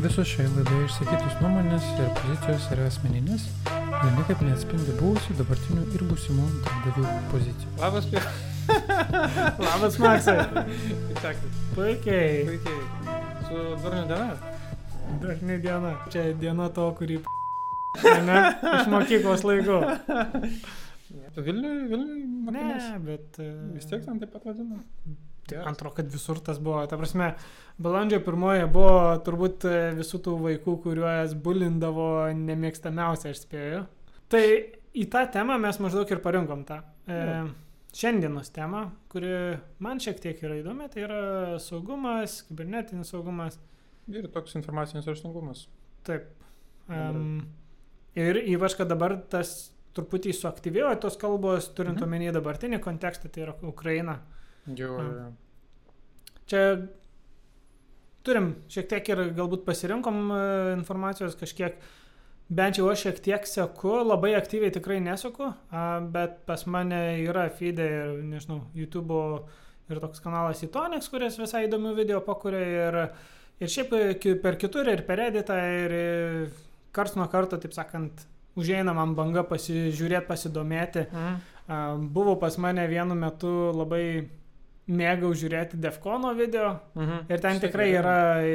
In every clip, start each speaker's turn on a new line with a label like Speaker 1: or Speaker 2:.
Speaker 1: Visos šioje laidoje išsakytos nuomonės ir pozicijos yra asmeninės ir niekaip neatspindi buvusių, dabartinių ir būsimų darbdavių pozicijų.
Speaker 2: Labas, Pie.
Speaker 3: Labas, Maksai. Puikiai.
Speaker 2: Puikiai. Su durnių diena.
Speaker 3: Dažnai diena. Čia diena to, kurį. Ne, iš mokyklos laikų.
Speaker 2: Tu Vilniui, Vilniui,
Speaker 3: Ne, bet... e,
Speaker 2: Vis tiek ten taip pat vadina.
Speaker 3: Man atrodo, kad visur tas buvo. Ta prasme, balandžio pirmoje buvo turbūt e, visų tų vaikų, kuriuos bulindavo nemėgstamiausia, aš spėju. Tai į tą temą mes maždaug ir parinkom tą. E, šiandienos temą, kuri man šiek tiek yra įdomi, tai yra saugumas, kibernetinis saugumas.
Speaker 2: Ir toks informacinis raštingumas.
Speaker 3: Taip. Um, ir ypač, kad dabar tas truputį suaktyvėjo tos kalbos, turint
Speaker 2: Mhm.
Speaker 3: omeny dabartinį kontekstą, tai yra Ukraina.
Speaker 2: Jau.
Speaker 3: Mm. Čia turim šiek tiek ir galbūt pasirinkom e, informacijos kažkiek, bent jau aš šiek tiek seku, labai aktyviai tikrai neseku, bet pas mane yra feed ir, nežinau, YouTube ir toks kanalas Itonix, kuris visai įdomių video pakuria ir, ir šiaip e, per kitur ir per editą ir e, karts nuo karto, taip sakant, užeina man banga pasižiūrėti, pasidomėti. A, Buvo pas mane vienu metu labai mėgau žiūrėti Defkono video
Speaker 2: Mhm.
Speaker 3: ir ten
Speaker 2: Štai
Speaker 3: tikrai yra e,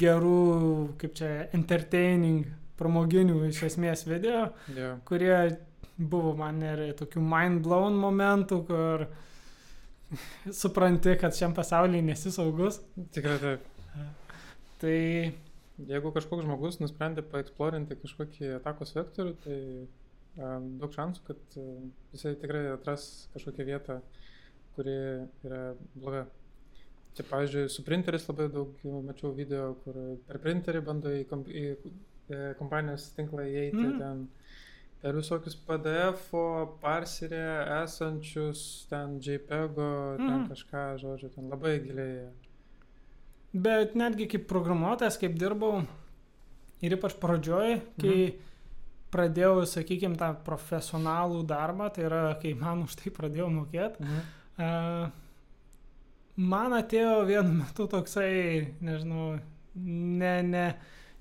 Speaker 3: gerų, kaip čia, entertaining, pramoginių iš esmės video,
Speaker 2: Jo.
Speaker 3: kurie buvo man ir tokių mind blown momentų, kur supranti, kad šiam pasaulyje nesi saugus.
Speaker 2: Tikrai taip.
Speaker 3: Tai
Speaker 2: Jeigu kažkoks žmogus nusprendė paeksplorinti kažkokį atakos vektorių, tai um, daug šansų, kad um, jisai tikrai atras kažkokią vietą, kuri yra bloga. Čia, pavyzdžiui, su printeris labai daug mačiau video, kur per printerį bando į, komp į e, kompanijos tinklą įeiti mm. ten per visokius PDF, parserė esančius, ten JPEG, mm. ten kažką, žodžiu, ten labai giliai.
Speaker 3: Bet netgi kaip programuotojas, kaip dirbau ir ypač pradžioj, kai mhm. pradėjau, sakykime, tą profesionalų darbą, tai yra, kai man už tai pradėjau mokėti,
Speaker 2: Mhm.
Speaker 3: Man atėjo vienu metu toksai, nežinau, ne, ne,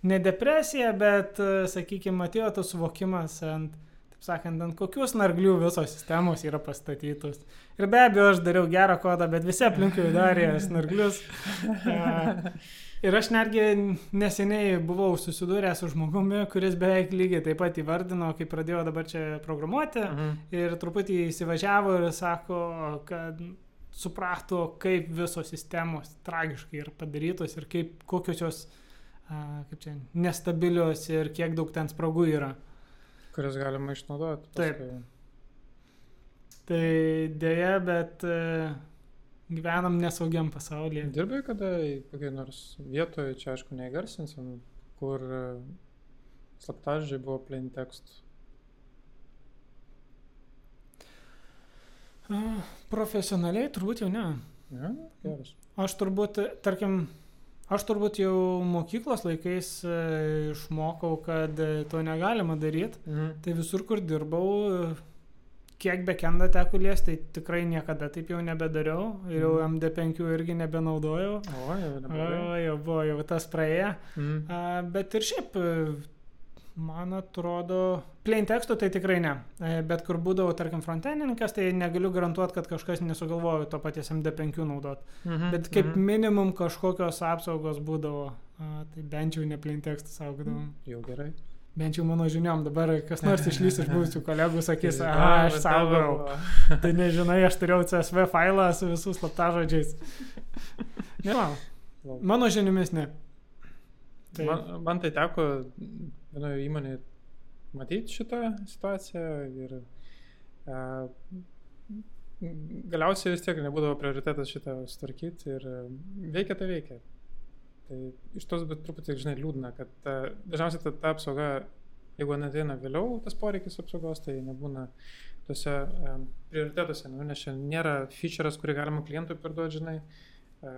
Speaker 3: ne depresija, bet, sakykime, atėjo tas suvokimas ant, taip sakant, ant kokių snarglių visos sistemos yra pastatytos. Ir be abejo, aš dariau gerą kodą, bet visi aplinkui darė snarglius. Uh, Ir aš netgi neseniai buvau susidūręs su žmogumi, kuris beveik lygiai taip pat įvardino, kai pradėjo dabar čia programuoti
Speaker 2: Mhm.
Speaker 3: ir truputį įsivažiavo ir sako, kad suprato, kaip visos sistemos tragiškai yra padarytos ir kaip kokios jos, kaip čia, nestabilios ir kiek daug ten spragų yra.
Speaker 2: kurias galima išnaudoti.
Speaker 3: Taip.
Speaker 2: paskui.
Speaker 3: Tai dėja, bet e, gyvenam nesaugiam pasaulyje.
Speaker 2: Dirbai kada kokiai nors vietoje, čia aišku neįgarsinsim, kur e, slaptažodžiai buvo plain text.
Speaker 3: A, Profesionaliai turbūt jau ne.
Speaker 2: Ne, geras.
Speaker 3: Aš turbūt, tarkim, aš turbūt jau mokyklos laikais e, išmokau, kad e, to negalima daryti.
Speaker 2: Mhm.
Speaker 3: Tai visur, kur dirbau, kiek bekendą teko liesti, tai tikrai niekada taip jau nebedariau. Ir jau
Speaker 2: Mhm.
Speaker 3: MD5 irgi nebenaudojau.
Speaker 2: O, jau
Speaker 3: O,
Speaker 2: neblogai.
Speaker 3: jau buvo jau tas praėję.
Speaker 2: Mhm.
Speaker 3: A, Bet ir šiaip, man atrodo, plain tekstų tai tikrai ne. Bet kur būdavau, tarkim, fronteninkas, tai negaliu garantuoti, kad kažkas nesugalvojo to paties MD5 naudoti.
Speaker 2: Mhm.
Speaker 3: Bet kaip
Speaker 2: Mhm.
Speaker 3: minimum kažkokios apsaugos būdavo, a, tai bent jau ne plain tekstų saugodavom.
Speaker 2: Jau gerai.
Speaker 3: Bent jau mano žiniom, dabar kas nors išlys iš buvusių kolegų sakys,
Speaker 2: A,
Speaker 3: a, aš saugau. Tai nežinai, aš turėjau CSV failą su visų slaptažodžiais. Ne, man.
Speaker 2: Lol.
Speaker 3: Mano žiniomis ne. Tai,
Speaker 2: Man, man tai teko vienoje įmonėje matyti šitą situaciją ir a, galiausiai vis tiek nebūdavo prioritetas šitą sutvarkyti ir veikia tai veikia. Tai iš tos bet truputį, žinai, liūdna, kad ta, dažniausiai ta, ta apsauga, jeigu neteina vėliau tas poreikis apsaugos, tai nebūna tuose a, prioritetuose, nu, nes čia nėra feature'as, kurį galima klientui perduoti, žinai. E,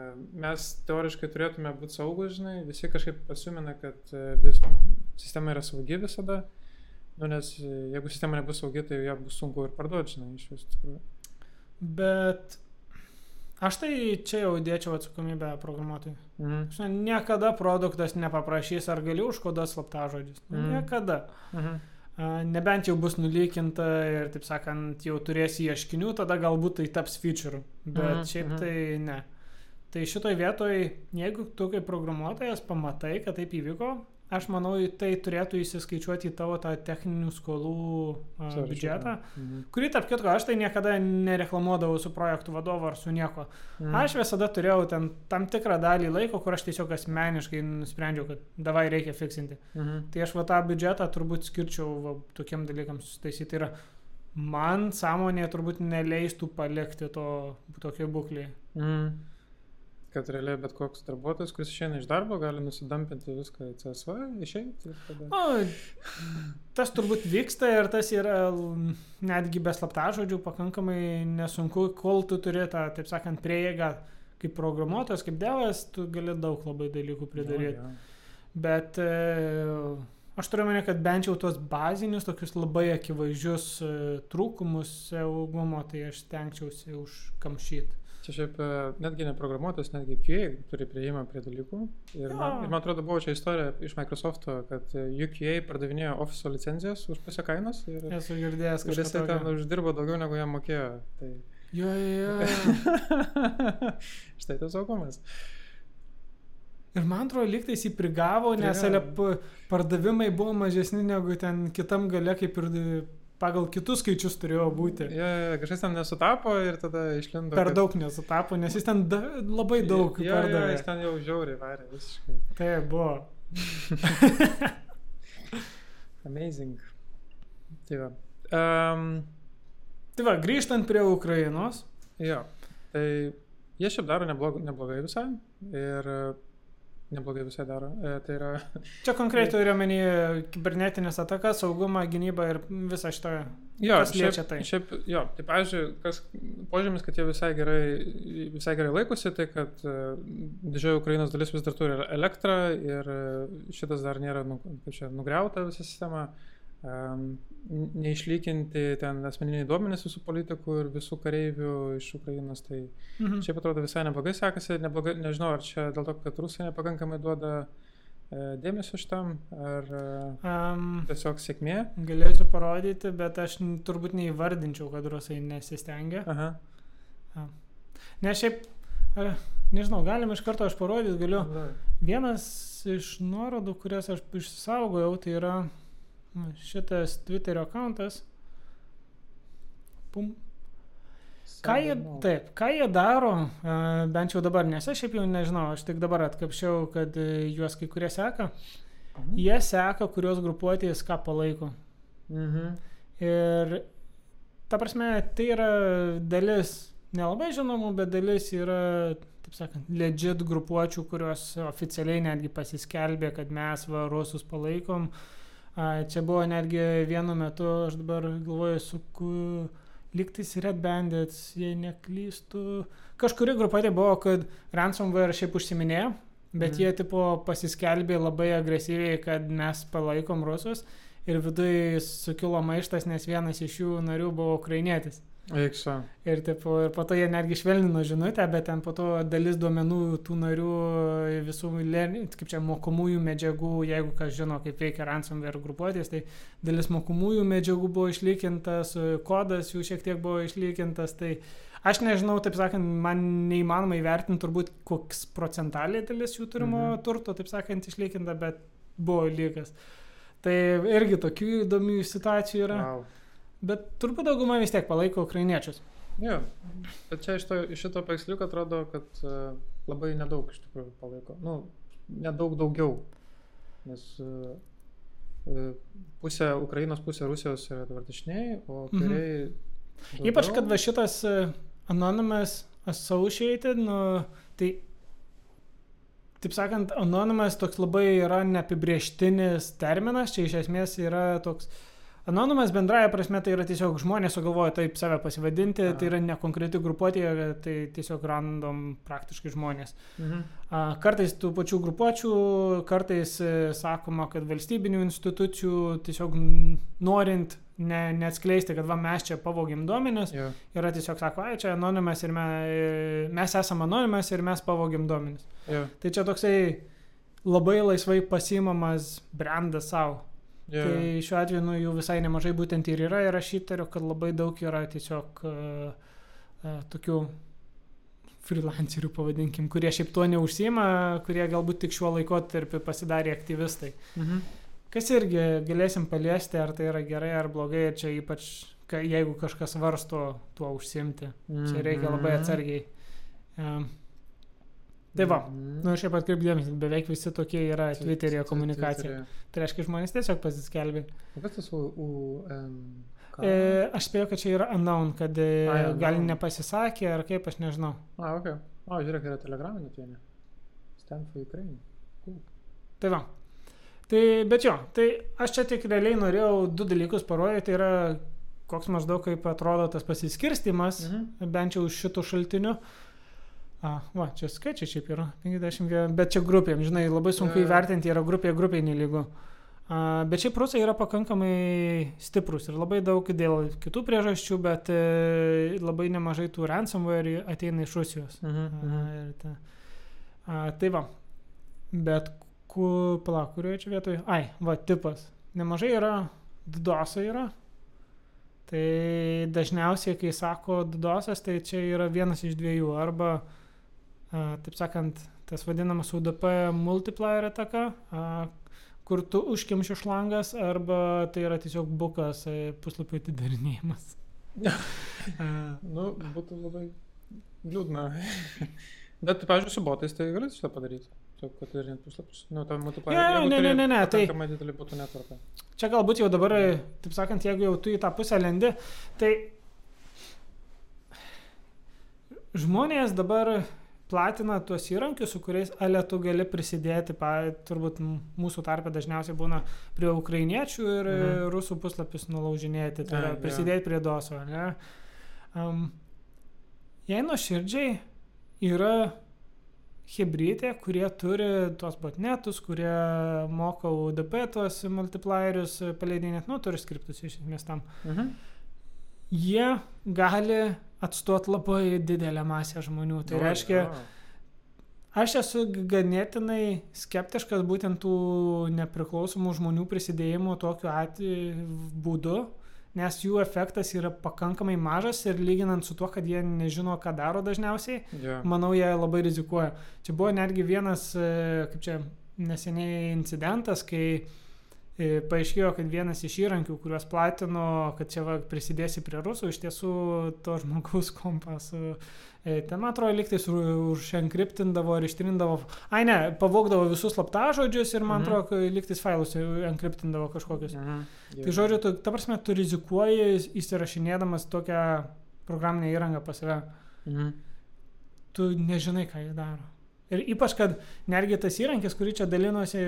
Speaker 2: Mes teoriškai turėtume būti saugus, žinai, visi kažkaip pasiūmina, kad e, vis, sistema yra saugi visada, nu, nes e, jeigu sistema nebus saugi, tai ją bus sunku ir parduoti, žinai, iš vis tikrųjų.
Speaker 3: bet Aš tai čia jau dėčiau atsakomybę programuotojui.
Speaker 2: Mhm.
Speaker 3: Žinai, Niekada produktas nepaprašys, ar gali užkoduoti slaptažodžius.
Speaker 2: Mm.
Speaker 3: Niekada.
Speaker 2: Mhm.
Speaker 3: A, Nebent jau bus nulykinta ir, taip sakant, jau turės ieškinių, tada galbūt tai taps feature. Bet
Speaker 2: Mhm,
Speaker 3: šiaip
Speaker 2: mhm.
Speaker 3: tai ne. Tai šitoj vietoj, jeigu tu kaip programuotojas pamatai, kad taip įvyko, aš manau, tai turėtų įsiskaičiuoti į tavo tą techninių skolų a,
Speaker 2: Sąrašą,
Speaker 3: biudžetą.
Speaker 2: Mhm.
Speaker 3: Kurį, tarp kitko, aš tai niekada nereklamuodavau su projektų vadovu ar su nieko.
Speaker 2: Mhm.
Speaker 3: Aš visada turėjau ten tam tikrą dalį laiko, kur aš tiesiog asmeniškai nusprendžiau, kad davai reikia fiksinti.
Speaker 2: Mhm.
Speaker 3: Tai aš va tą biudžetą turbūt skirčiau va, tokiem dalykams susitaisyti. Tai yra, man sąmonė turbūt neleistų palikti to tokio būklėje.
Speaker 2: Mhm. Kad realiai bet koks darbuotojas, kuris išeina iš darbo, gali nusidampinti viską į CSV, išeiti tada...
Speaker 3: Nu, tas turbūt vyksta ir tas yra l- netgi be slaptažodžių pakankamai nesunku, kol tu turi tą, taip sakant, prieigą kaip programuotojas, kaip devas, tu gali daug labai dalykų pridaryti.
Speaker 2: Jo, jo.
Speaker 3: Bet e, aš turiu mane, kad bent jau tuos bazinius, tokius labai akivaizdžius e, trūkumus saugumo, tai aš stengčiausi užkamšyti.
Speaker 2: Čia šiaip e, netgi ne programuotojas, netgi QA turi prieimą prie dalykų. Ir man,
Speaker 3: Jo.
Speaker 2: ir man atrodo, buvo čia istorija iš Microsoft'o, kad e, UQA pardavinėjo Office licenzijas už pusę kainos ir,
Speaker 3: Esu girdėjęs,
Speaker 2: ir
Speaker 3: kad
Speaker 2: jisai ten uždirbo daugiau negu jam mokėjo. Tai
Speaker 3: Jo, jo, jo.
Speaker 2: štai tas saugumas.
Speaker 3: Ir man atrodo, lygtais jį prigavo, nes. LP pardavimai buvo mažesni negu ten kitam gale, kaip ir pagal kitus skaičius turėjo būti.
Speaker 2: Ja, ja, kažkas ten nesutapo ir tada išlindo.
Speaker 3: Per
Speaker 2: kad-
Speaker 3: daug nesutapo, nes jis ten da, labai daug
Speaker 2: Ja, ja,
Speaker 3: pardavė.
Speaker 2: jis ten jau žiauriai varė visiškai.
Speaker 3: Tai buvo.
Speaker 2: Amazing. Tai va. Um,
Speaker 3: Tai va, grįžtant prie Ukrainos.
Speaker 2: jo, tai jie šiaip daro neblog, neblogai visai. Ir neblogai visai daro. E, tai yra
Speaker 3: Čia konkrečiai turiu omeny kibernetinės atakas, saugumą, gynybą ir visą šitą.
Speaker 2: Jo,
Speaker 3: Kas liečia
Speaker 2: šiaip,
Speaker 3: tai?
Speaker 2: Šiaip, jo, tai pavyzdžiui, kas požymis, kad jie visai gerai, visai gerai laikosi, tai kad uh, didžioji Ukrainos dalis vis dar turi elektrą ir uh, šitas dar nėra nu, čia, nugriauta visa sistema. Um, neišlyginti ten asmeniniai duomenys visų politikų ir visų kareivių iš Ukrainos. Tai
Speaker 3: Mhm.
Speaker 2: šiaip atrodo visai neblogai sekasi. Neblogai, nežinau, ar čia dėl to, kad Rusija nepakankamai duoda uh, dėmesio šitam, ar
Speaker 3: Um,
Speaker 2: tiesiog sėkmė.
Speaker 3: galėčiau parodyti, bet aš turbūt neįvardinčiau, kad rusai nesistengia.
Speaker 2: Aha.
Speaker 3: Nes šiaip, e, nežinau, galim iš karto aš parodyti, galiu. Vienas iš nuorodų, kurias aš išsaugojau, tai yra šitas Twitterio akantas. Pum. Ką jie, taip, ką jie daro, bent jau dabar, nes aš šiaip jau nežinau, aš tik dabar atkapšiau, kad e, juos kai kurie seka.
Speaker 2: Mhm.
Speaker 3: Jie seka, kurios grupuotės ką palaiko.
Speaker 2: Mhm.
Speaker 3: Ir ta prasme, tai yra dalis, nelabai žinomų, bet dalis yra, taip sakant, legit grupuočių, kurios oficialiai netgi pasiskelbė, kad mes va rusus palaikom. A, Čia buvo netgi vienu metu, aš dabar galvoju, su ku... Liktais Red Bandits, jei neklystų. Kažkuri grupuotė buvo, kad ransomware šiaip užsiminėjo, bet
Speaker 2: Mhm.
Speaker 3: jie tipo pasiskelbė labai agresyviai, kad mes palaikom rusus ir viduje sukilo maištas, nes vienas iš jų narių buvo ukrainietis.
Speaker 2: Eikso.
Speaker 3: Ir, tipo, ir po to jie netgi švelnino žinutę, bet ten po to dalis duomenų tų narių visų, kaip čia, mokomųjų medžiagų, jeigu kas žino, kaip veikia ransomware grupuotės, tai dalis mokomųjų medžiagų buvo išlygintas, kodas jų šiek tiek buvo išlygintas, tai aš nežinau, taip sakant, man neįmanoma įvertinti turbūt, koks procentaliai dalis jų turimo
Speaker 2: Mhm.
Speaker 3: turto, taip sakant, išlyginta, bet buvo lygas. Tai irgi tokių įdomių situacijų yra.
Speaker 2: Wow.
Speaker 3: Bet turbūt dauguma vis tiek palaiko ukrainiečius.
Speaker 2: Jo, bet čia iš, to, iš šito paveiksliuko atrodo, kad uh, labai nedaug iš tikrųjų palaiko. Nu, nedaug daugiau. Nes uh, uh, pusė Ukrainos, pusė Rusijos yra dabar dešiniai, o
Speaker 3: Mhm.
Speaker 2: kairiai. daugiau.
Speaker 3: Ypač, kad va šitas Anonymous Associated, nu, tai, taip sakant, Anonymous toks labai yra neapibrieštinis terminas, čia iš esmės yra toks. Anonimas bendraja prasme tai yra tiesiog žmonės sugalvoja taip save pasivadinti,
Speaker 2: Aha.
Speaker 3: tai yra nekonkreti grupuotė, tai tiesiog random praktiškai žmonės.
Speaker 2: Mhm.
Speaker 3: Kartais tų pačių grupuočių, kartais e, sakoma, kad valstybinių institucijų tiesiog norint ne, neatskleisti, kad va mes čia pavogim duomenis,
Speaker 2: Jo.
Speaker 3: yra tiesiog sako, ai čia anonimas ir me, mes esame anonimas ir mes pavogim duomenis.
Speaker 2: Jo.
Speaker 3: Tai čia toksai labai laisvai pasimamas brandas savo.
Speaker 2: Jo.
Speaker 3: Tai šiuo atveju nu, jų visai nemažai būtent ir yra ir aš įtariu, kad labai daug yra tiesiog uh, uh, tokių freelancerių, pavadinkim, kurie šiaip tuo neužsima, kurie galbūt tik šiuo laikotarpiu pasidarė aktyvistai.
Speaker 2: Mhm.
Speaker 3: Kas irgi galėsim paliesti, ar tai yra gerai ar blogai, ir čia ypač, jeigu kažkas varsto tuo užsimti. Čia reikia labai
Speaker 2: Mhm.
Speaker 3: atsargiai. Um, tai va,
Speaker 2: Mhm.
Speaker 3: nu šiaip atkreipdėmės, beveik visi tokie yra
Speaker 2: Twi-
Speaker 3: Twitter'e
Speaker 2: twi-
Speaker 3: komunikacija. Tai reiškia, žmonės tiesiog pasiskelbė.
Speaker 2: Kas tas um,
Speaker 3: E, aš spėjau, kad čia yra unknown, kad e,
Speaker 2: unknown.
Speaker 3: gal nepasisakė ar kaip, aš nežinau.
Speaker 2: A, ok. O, žiūrėk, yra telegraminė viena. Stand for Ukraine. Cool.
Speaker 3: Tai va. Tai, bet jo, tai aš čia tik realiai norėjau du dalykus parodyti. Tai yra, koks maždaug kaip atrodo tas pasiskirstimas,
Speaker 2: Mhm.
Speaker 3: bent jau iš šitų šaltinių. A, va, čia skaičiai šiaip yra. 51, bet čia grupėm, žinai, labai sunku įvertinti, yra grupė grupiai nelygu. A, bet šiaip rusai yra pakankamai stiprus ir labai daug dėl kitų priežasčių, bet e, labai nemažai tų ransomware ateina iš Rusijos.
Speaker 2: Mhm.
Speaker 3: A,
Speaker 2: mhm.
Speaker 3: ta, a, tai va. Bet, ku, pala, kurioje čia vietoje? Ai, va, tipas. Nemažai yra, DDoSai yra. Tai dažniausiai, kai sako DDoSas, tai čia yra vienas iš dviejų. Arba, a, taip sakant, tas vadinamas UDP multiplier ataka, kur tu užkimši šlangas, arba tai yra tiesiog bukas e, puslapio atidarinėjimas.
Speaker 2: Nu, būtų labai liūdna. Bet, pavyzdžiui, su botais tai gali šitą padaryti. Tiesiog, kad ir net puslapius. Nu, tam.
Speaker 3: Jo, jo,
Speaker 2: jeigu
Speaker 3: ne,
Speaker 2: turi
Speaker 3: ne, ne, ne, tai-
Speaker 2: būtų netvarką.
Speaker 3: Čia galbūt jau dabar, taip sakant, jeigu jau tu į tą pusę lendi, tai žmonės dabar platina tuos įrankius, su kuriais ale tu gali prisidėti, pa, turbūt mūsų tarpe dažniausiai būna prie ukrainiečių ir
Speaker 2: Mhm.
Speaker 3: rusų puslapius nulaužinėti, tai yra
Speaker 2: jo.
Speaker 3: prisidėti prie doso, ne? Um, jei nuoširdžiai yra hybridė, kurie turi tuos botnetus, kurie moka UDP tuos multiplierius paleidinėti, nu, turi skriptus iš esmės tam.
Speaker 2: Mhm.
Speaker 3: Jie gali atstoti labai didelę masę žmonių. Tai
Speaker 2: O,
Speaker 3: reiškia,
Speaker 2: jo.
Speaker 3: aš esu ganėtinai skeptiškas būtent tų nepriklausomų žmonių prisidėjimo tokiu atveju būdu, nes jų efektas yra pakankamai mažas ir lyginant su tuo, kad jie nežino, ką daro dažniausiai,
Speaker 2: Jo.
Speaker 3: manau, jie labai rizikuoja. Čia buvo netgi vienas, e, kaip čia, neseniai incidentas, kai paaiškėjo, kad vienas iš įrankių, kuriuos platino, kad čia va, prisidėsi prie rusų, iš tiesų to žmogaus kompas. e, Ten, atrodo, liktais uženkriptindavo ir ištrindavo. Ai ne, pavogdavo visus slaptažodžius ir, man
Speaker 2: Mhm.
Speaker 3: atrodo, kai liktais failus enkriptindavo kažkokius.
Speaker 2: Mhm.
Speaker 3: Tai žodžiu, tu, ta prasme, tu rizikuoji įsirašinėdamas tokią programinę įrangą pas save
Speaker 2: Mhm.
Speaker 3: tu nežinai, ką jis daro. Ir ypač, kad netgi tas įrankis, kurį čia dalinosi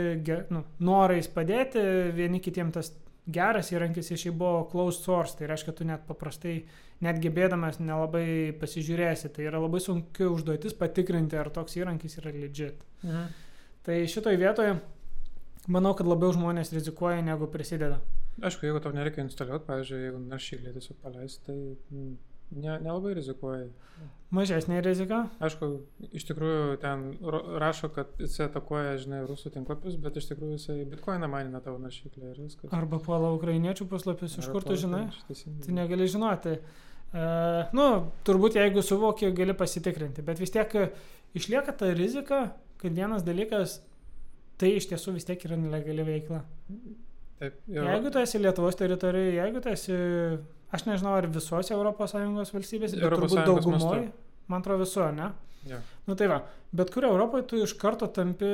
Speaker 3: nu, norais padėti, vieni kitiems tas geras įrankis iš jį buvo closed source, tai reiškia, tu net paprastai, net gebėdamas nelabai pasižiūrėsi, tai yra labai sunki užduotis patikrinti, ar toks įrankis yra legit.
Speaker 2: Mhm.
Speaker 3: Tai šitoj vietoje manau, kad labiau žmonės rizikuoja negu prisideda.
Speaker 2: Aišku, jeigu tau nereikia instaliuoti, pavyzdžiui, jeigu naršyklį tiesiog paleisti, tai mm, ne, nelabai rizikuoji.
Speaker 3: Mažesnė rizika.
Speaker 2: Aišku, iš tikrųjų ten rašo, kad jis atakuoja, žinai, rusų tinklapius, bet iš tikrųjų jisai bitkoiną manina tavo naršyklę ir viskas.
Speaker 3: Arba puola ukrainiečių puslapius, iš
Speaker 2: Arba
Speaker 3: kur tu žinai? Tai negali žinoti. Uh, nu, turbūt jeigu suvoki, gali pasitikrinti, bet vis tiek e, išlieka ta rizika, kad vienas dalykas, tai iš tiesų vis tiek yra nelegali veikla.
Speaker 2: Taip, ir,
Speaker 3: Jeigu tu esi Lietuvos teritorijoje, jeigu tu esi, aš nežinau, ar visose ES valstybėse, bet
Speaker 2: Europos
Speaker 3: turbūt daugumoje, man atrodo viso, ne?
Speaker 2: Jo.
Speaker 3: Nu tai va, bet kur Europoje tu iš karto tampi,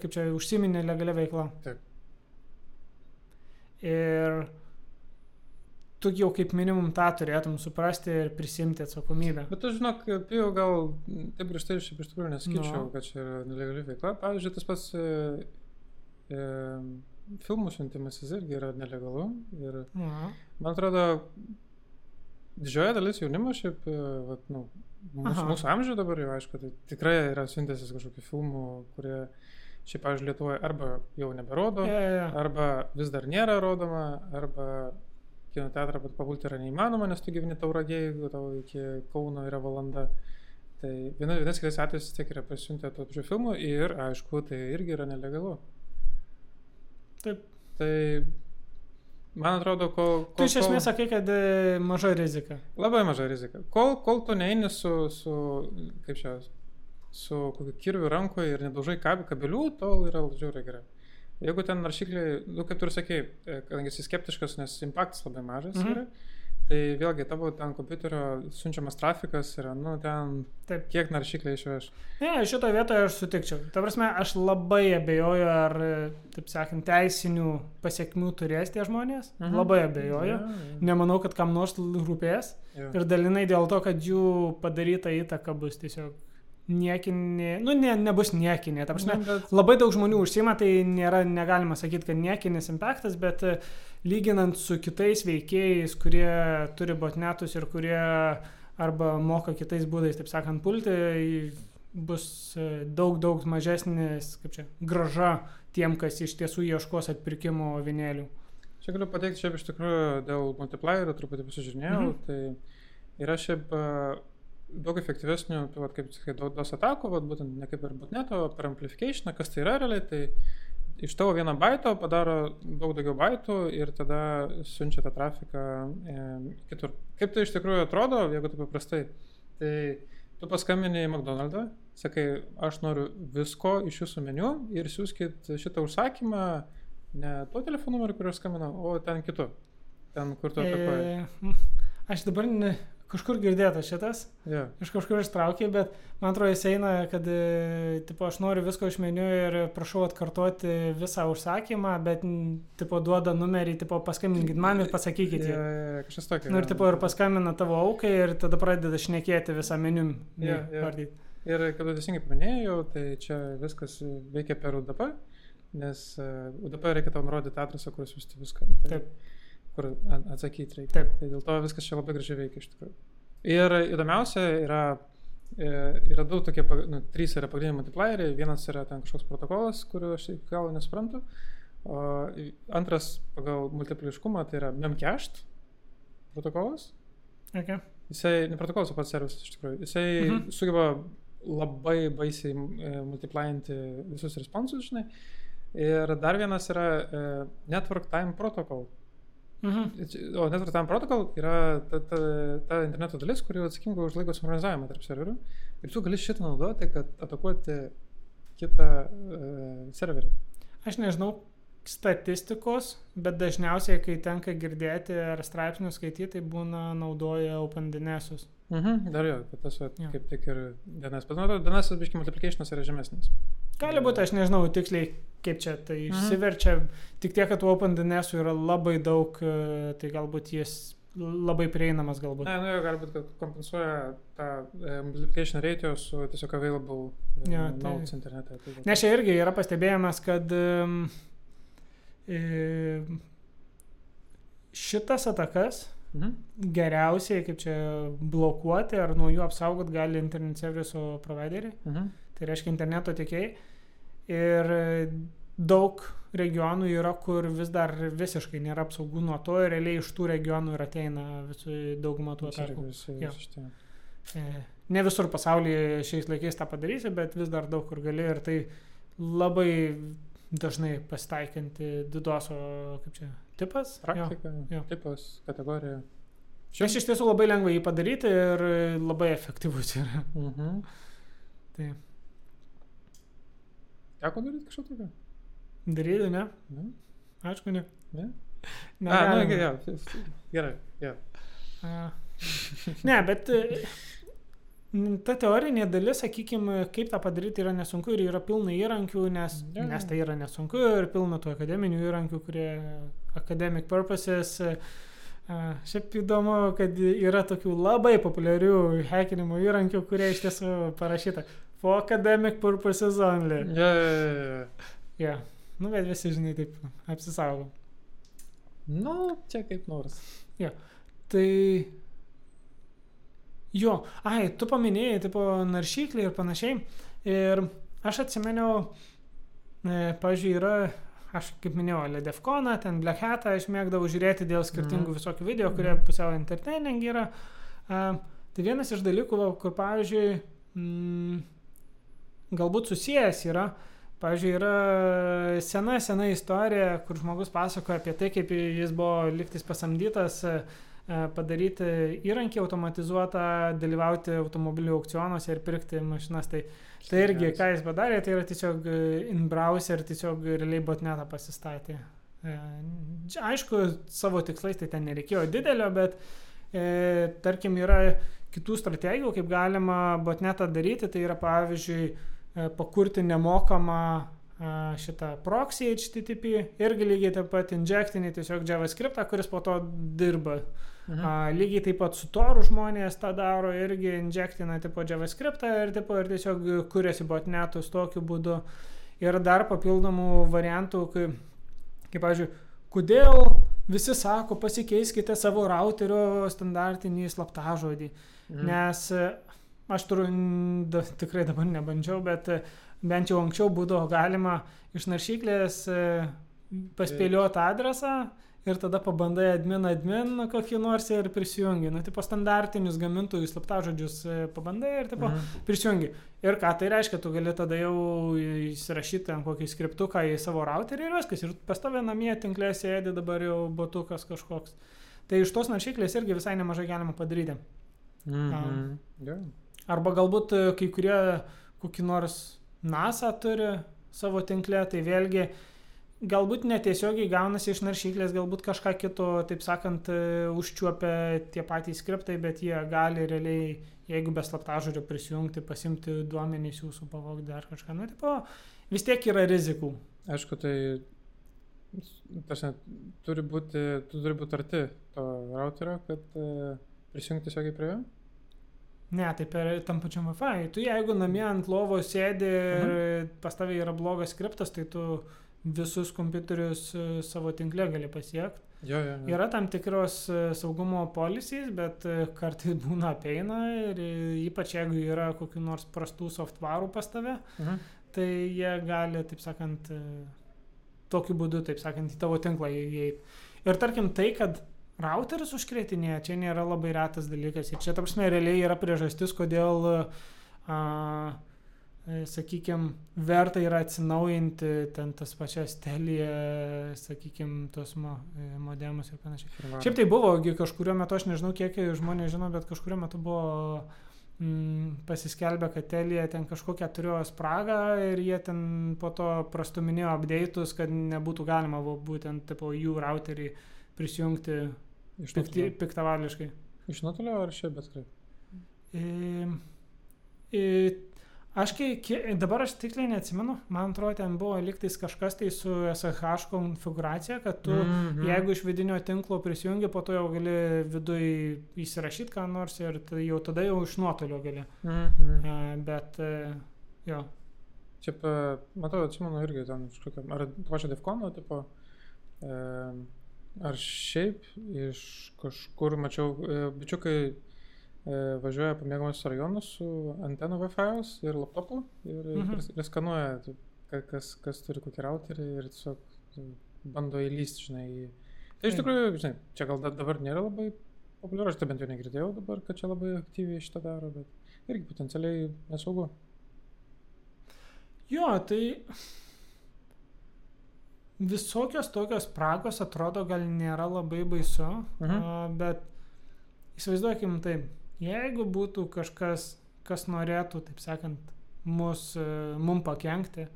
Speaker 3: kaip čia, užsiminė legalia veikla.
Speaker 2: Taip.
Speaker 3: Ir tu jau kaip minimum tą turėtum suprasti ir prisimti atsakomybę.
Speaker 2: Bet aš žinok, pijau gal taip grįžtai šiaip iš tikrųjų nesakyčiau,
Speaker 3: Nu.
Speaker 2: kad čia yra nelegali veikla. Pavyzdžiui, tas pats e, e, filmų siuntimas jis irgi yra nelegalu. Ir
Speaker 3: Na,
Speaker 2: man atrodo, didžioji dalis jaunimo šiaip, e, vat, nu, mūsų,
Speaker 3: Aha.
Speaker 2: mūsų amžiuje dabar jau aišku, tai tikrai yra siuntęsis kažkokių filmų, kurie šiaip, pavyzdžiui, Lietuvoje arba jau neberodo,
Speaker 3: ja, ja.
Speaker 2: arba vis dar nėra rodoma, arba kino teatrą, pabūti yra neįmanoma, nes tu gyveni tauragėje, jeigu tau iki Kauno yra valanda. Tai viena, vienas kitais atvejais vis tiek yra pasiuntę to pačių filmų ir, aišku, tai irgi yra nelegalu.
Speaker 3: Taip.
Speaker 2: Tai man atrodo, kol...
Speaker 3: Tu
Speaker 2: kol
Speaker 3: iš esmės sakai, kad e, maža rizika.
Speaker 2: Labai maža rizika. Kol, kol tu neini su, su, kaip čia, su kokiu kirviu rankoje ir nedaužai kab, kabelių, tol yra žiūri gerai. Jeigu ten naršykliai, nu, kaip tu ir sakei, e, kadangi esi skeptiškas, nes impaktas labai mažas
Speaker 3: mhm.
Speaker 2: yra, tai vėlgi tavo ten kompiuterio siunčiamas trafikas yra, nu, ten
Speaker 3: Taip.
Speaker 2: kiek naršykliai išveš.
Speaker 3: Ne, šitoje vietoje aš sutikčiau. Ta prasme, aš labai abejoju, ar, taip sakant, teisinių pasiekmių turės tie žmonės. Mhm.
Speaker 2: Mhm.
Speaker 3: Labai abejoju.
Speaker 2: Ja, ja.
Speaker 3: Nemanau, kad kam nors rūpės.
Speaker 2: Jo.
Speaker 3: Ir dalinai dėl to, kad jų padaryta įtaka bus tiesiog niekinė. Nu, ne, nebus niekinė. Ta prasme,
Speaker 2: Nu, bet-
Speaker 3: labai daug žmonių užsima, tai nėra, negalima sakyti, kad niekinis impaktas, bet lyginant su kitais veikėjais, kurie turi botnetus ir kurie arba moka kitais būdais, taip sakant, pulti, bus e, daug, daug mažesnis, kaip čia, graža tiem, kas iš tiesų ieškos atpirkimo vinėlių.
Speaker 2: Čia galiu pateikti šiaip iš tikrųjų dėl multiplierio, truputį pasižiūrėjau,
Speaker 3: Mhm.
Speaker 2: tai yra šiaip a, daug efektyvesnių, vat, kaip sakai, do- dos atakų, vat, būtent ne kaip ir botneto, per amplification, kas tai yra realiai, tai iš tavo vieno baito padaro daug daugiau baitų ir tada siunčia tą trafiką e, kitur. Kaip tai iš tikrųjų atrodo, jeigu tu paprastai, tai tu paskambini į McDonald's, sakai, aš noriu visko iš jūsų meniu ir siūskit šitą užsakymą ne tuo telefonu numeriu, kuriuo skambinau, o ten kitu. Ten, kur tu atakuoji.
Speaker 3: E, aš dabar ne, kažkur girdėtas šitas,
Speaker 2: Yeah.
Speaker 3: iš kažkur ištraukė, bet man atrodo jis eina, kad e, tipo, aš noriu visko iš meniu ir prašau atkartoti visą užsakymą, bet tipo, duoda numerį, tipo, paskambinkit man ir pasakykit. Yeah.
Speaker 2: ja, ja, kažkas tokio.
Speaker 3: Nu ir tipo, ir paskambina tavo aukai ir tada pradeda šnekėti visą meniu.
Speaker 2: Jo.
Speaker 3: vardyti.
Speaker 2: Ir kaip teisingai paminėjau, tai čia viskas veikia per UDP, nes e, UDP reikia tau nurodyti adresą, kur siūsti viską. Tai,
Speaker 3: Taip.
Speaker 2: Kur atsakyti reikia.
Speaker 3: Taip.
Speaker 2: Tai dėl to viskas čia labai gražiai veikia iš tikrųjų. Ir įdomiausia yra, e, yra du tokie, nu, trys yra pagrindiniai multiplieriai. Vienas yra ten kažkoks protokolas, kurio aš iki galo nesuprantu. O antras pagal multipliškumą tai yra memcached protokolas.
Speaker 3: Okay.
Speaker 2: Jisai, ne protokolas, o pats servisas iš tikrųjų. Jisai
Speaker 3: Mhm.
Speaker 2: sugeba labai baisiai e, multiplyinti visus responsus, žinai. Ir dar vienas yra e, Network Time Protocol.
Speaker 3: Mhm.
Speaker 2: O Network Time Protocol yra ta, ta, ta interneto dalis, kuri atsakinga už laiko sinchronizavimą tarp serverių. Ir tu gali šitą naudoti, kad atakuoti kitą e, serverį.
Speaker 3: Aš nežinau statistikos, bet dažniausiai, kai tenka girdėti ar straipsnius skaityti, tai būna naudoja OpenDNS'us.
Speaker 2: Mhm, dar jo, kad tas va,
Speaker 3: Jo.
Speaker 2: kaip tik ir DNS. Bet atrodo, DNS biškai multiplicationas yra žemesnis.
Speaker 3: Gali būti, aš nežinau tiksliai, kaip čia tai
Speaker 2: Mhm.
Speaker 3: išsiverčia. Tik tiek, kad OpenDNS'ų yra labai daug, e, tai galbūt jis labai prieinamas galbūt.
Speaker 2: Ne, nu jo, galbūt, kad kompensuoja tą e, multiplication ratio su tiesiog available e,
Speaker 3: Jo, tai-
Speaker 2: nodes internete. Tai
Speaker 3: Nes čia irgi yra pastebėjimas, kad um, e, šitas atakas
Speaker 2: Mhm.
Speaker 3: geriausiai, kaip čia blokuoti ar nuo jų apsaugot gali internet serviso provideriai,
Speaker 2: Mhm.
Speaker 3: tai reiškia interneto tiekėjai. Ir daug regionų yra, kur vis dar visiškai nėra apsaugų nuo to ir realiai iš tų regionų ir ateina visų dauguma tų atakų. Jo. E, Ne visur pasaulyje šiais laikais tą padarysi, bet vis dar daug kur gali ir tai labai dažnai pasitaikanti didoso, kaip čia, tipas. Jo.
Speaker 2: Praktika,
Speaker 3: jo.
Speaker 2: tipas, kategorija.
Speaker 3: Šiaip iš tiesų labai lengva jį padaryti ir labai efektyvus yra.
Speaker 2: Mhm.
Speaker 3: Tai
Speaker 2: Teko daryti kažką tokio?
Speaker 3: daryti, ne?
Speaker 2: Ne?
Speaker 3: Aišku, ne.
Speaker 2: Ne? A, nu, gerai, gerai, gerai.
Speaker 3: A. Ne, bet e, ta teorinė dalis, sakykime, kaip tą padaryti yra nesunku ir yra pilna įrankių, nes,
Speaker 2: Jo,
Speaker 3: nes tai yra nesunku ir pilna tų akademinių įrankių, kurie academic purposes. e, a, Šiaip įdomu, kad yra tokių labai populiarių hackinimo įrankių, kurie iš tiesų parašyta for academic purposes only.
Speaker 2: Ja, ja, ja.
Speaker 3: Yeah. Nu, bet visi, žinai, taip apsisaugo.
Speaker 2: Nu, čia kaip nors.
Speaker 3: Tai jo, ai, tu paminėjai, tipo, naršyklį ir panašiai. Ir aš atsimeniau, e, pažiūrėjau, yra aš kaip minėjau, Ledefkoną, ten Black Hatą aš mėgdavau žiūrėti dėl skirtingų
Speaker 2: Mhm.
Speaker 3: visokių video, kurie pusiau entertaining yra. Uh, tai vienas iš dalykų, kur, pavyzdžiui, mm, galbūt susijęs yra, pavyzdžiui, yra sena, sena istorija, kur žmogus pasakoja apie tai, kaip jis buvo liktis pasamdytas e, e, padaryti įrankį automatizuotą, dalyvauti automobilių aukcionuose ir pirkti mašinas. Tai, tai irgi, ką jis padarė, tai yra tiesiog e, in browser, tiesiog realiai botnetą pasistatė. Aišku, savo tikslais tai ten nereikėjo didelio, bet e, tarkim yra kitų strategijų, kaip galima botnetą daryti. Tai yra pavyzdžiui pakurti nemokamą e, šitą proxy HTTP irgi lygiai taip pat injectinį tiesiog JavaScript, kuris po to dirba.
Speaker 2: Mhm.
Speaker 3: A, lygiai taip pat su Toru žmonės tą daro, irgi injectina tipo JavaScript ir, tipo, ir tiesiog kuriasi botnetus tokiu būdu. Ir dar papildomų variantų, kaip, kaip pavyzdžiui, kodėl visi sako, pasikeiskite savo routerio standartinį slaptažodį.
Speaker 2: Mhm.
Speaker 3: Nes e, aš turiu, da, tikrai dabar nebandžiau, bet e, bent jau anksčiau būdavo galima iš naršyklės e, paspėlioti adresą ir tada pabandai admin admin kokį nors ir prisijungi. Nu, tipo standartinius gamintojų slaptažodžius e, pabandai ir tipo
Speaker 2: Mhm.
Speaker 3: prisijungi. Ir ką tai reiškia, tu gali tada jau įsirašyti ant kokį skriptuką į savo routerį ir viskas. Ir pas tave namie tinklė sėdi dabar jau botukas kažkoks. Tai iš tos naršyklės irgi visai nemažai galima padaryti.
Speaker 2: Mhm. Jo.
Speaker 3: Arba galbūt e, kai kurie kokį nors NASA turi savo tinklę, tai vėlgi galbūt netiesiogiai gaunasi iš naršyklės, galbūt kažką kito, taip sakant, e, užčiuopia tie patys skriptai, bet jie gali realiai, jeigu be slaptažodžio prisijungti, pasimti duomenys jūsų, pavogti dar kažką. Na, tipo, vis tiek yra rizikų.
Speaker 2: Aišku, tai tarsi, turi būti, tu turi būti arti to routerio, kad uh, prisijungti tiesiogiai prie jo.
Speaker 3: Ne, tai per tam pačiam Wi-Fi. Tu jeigu namie ant lovos sėdi ir pas tavai yra blogas skriptas, tai tu visus kompiuterius e, savo tinklę gali pasiekti.
Speaker 2: Jo, jo. jo.
Speaker 3: Yra tam tikros e, saugumo polisys, bet e, kartais būna apeina ir ypač jeigu yra kokiu nors prastų softvarų pas tave,
Speaker 2: Mhm.
Speaker 3: tai jie gali, taip sakant, tokiu būdu, taip sakant, į tavo tinklą įeiti. Ir tarkim tai, kad routeris užkretinėja, čia nėra labai retas dalykas. Ir čia, ta prasme, realiai yra priežastis, kodėl, a, sakykime, verta yra atsinaujinti ten tas pačias telė, sakykime, tos mo, e, modemus ir panašiai.
Speaker 2: Firmavimo.
Speaker 3: Šiaip tai buvo, kažkurio metu, aš nežinau, kiek žmonės žino, bet kažkurio metu buvo mm, pasiskelbę, kad Telija ten kažkokią turėjo spragą ir jie ten po to prastuminėjo update'us, kad nebūtų galima va, būtent tipo, jų routerį prisijungti pikti, piktavališkai.
Speaker 2: Iš nuotolio ar šiaip bet kaip?
Speaker 3: E, e, aš kai, dabar aš tiksliai neatsimenu, man atrodo, ten buvo liktais kažkas tai su SSH konfiguracija, kad tu
Speaker 2: Mhm.
Speaker 3: Jeigu iš vidinio tinklo prisijungi, po to jau gali viduje įsirašyti ką nors ir tai jau tada jau iš nuotolio gali.
Speaker 2: Mhm.
Speaker 3: E, Bet e, jo.
Speaker 2: Čia, pa- matau, atsimenu irgi ten iš kokio, ar pačio Defkono, tipo, e, ar šiaip iš kažkur mačiau, e, bičiukai e, važiuoja po mėgamus rajonus su antenu Wi-Fi ir laptopu ir,
Speaker 3: Mhm.
Speaker 2: mhm. ir skanuoja, kas, kas turi kokį routerį ir tiesiog e, bando įlysti, žinai. Tai iš tikrųjų, žinai, čia gal da- dabar nėra labai populiaru, aš tai bent jau negirdėjau dabar, kad čia labai aktyviai šitą daro, bet irgi potencialiai nesaugu.
Speaker 3: Jo, tai visokios tokios spragos atrodo gal nėra labai baisu,
Speaker 2: Mhm.
Speaker 3: bet įsivaizduokim taip, jeigu būtų kažkas, kas norėtų, taip sakant, mus, e, mum pakengti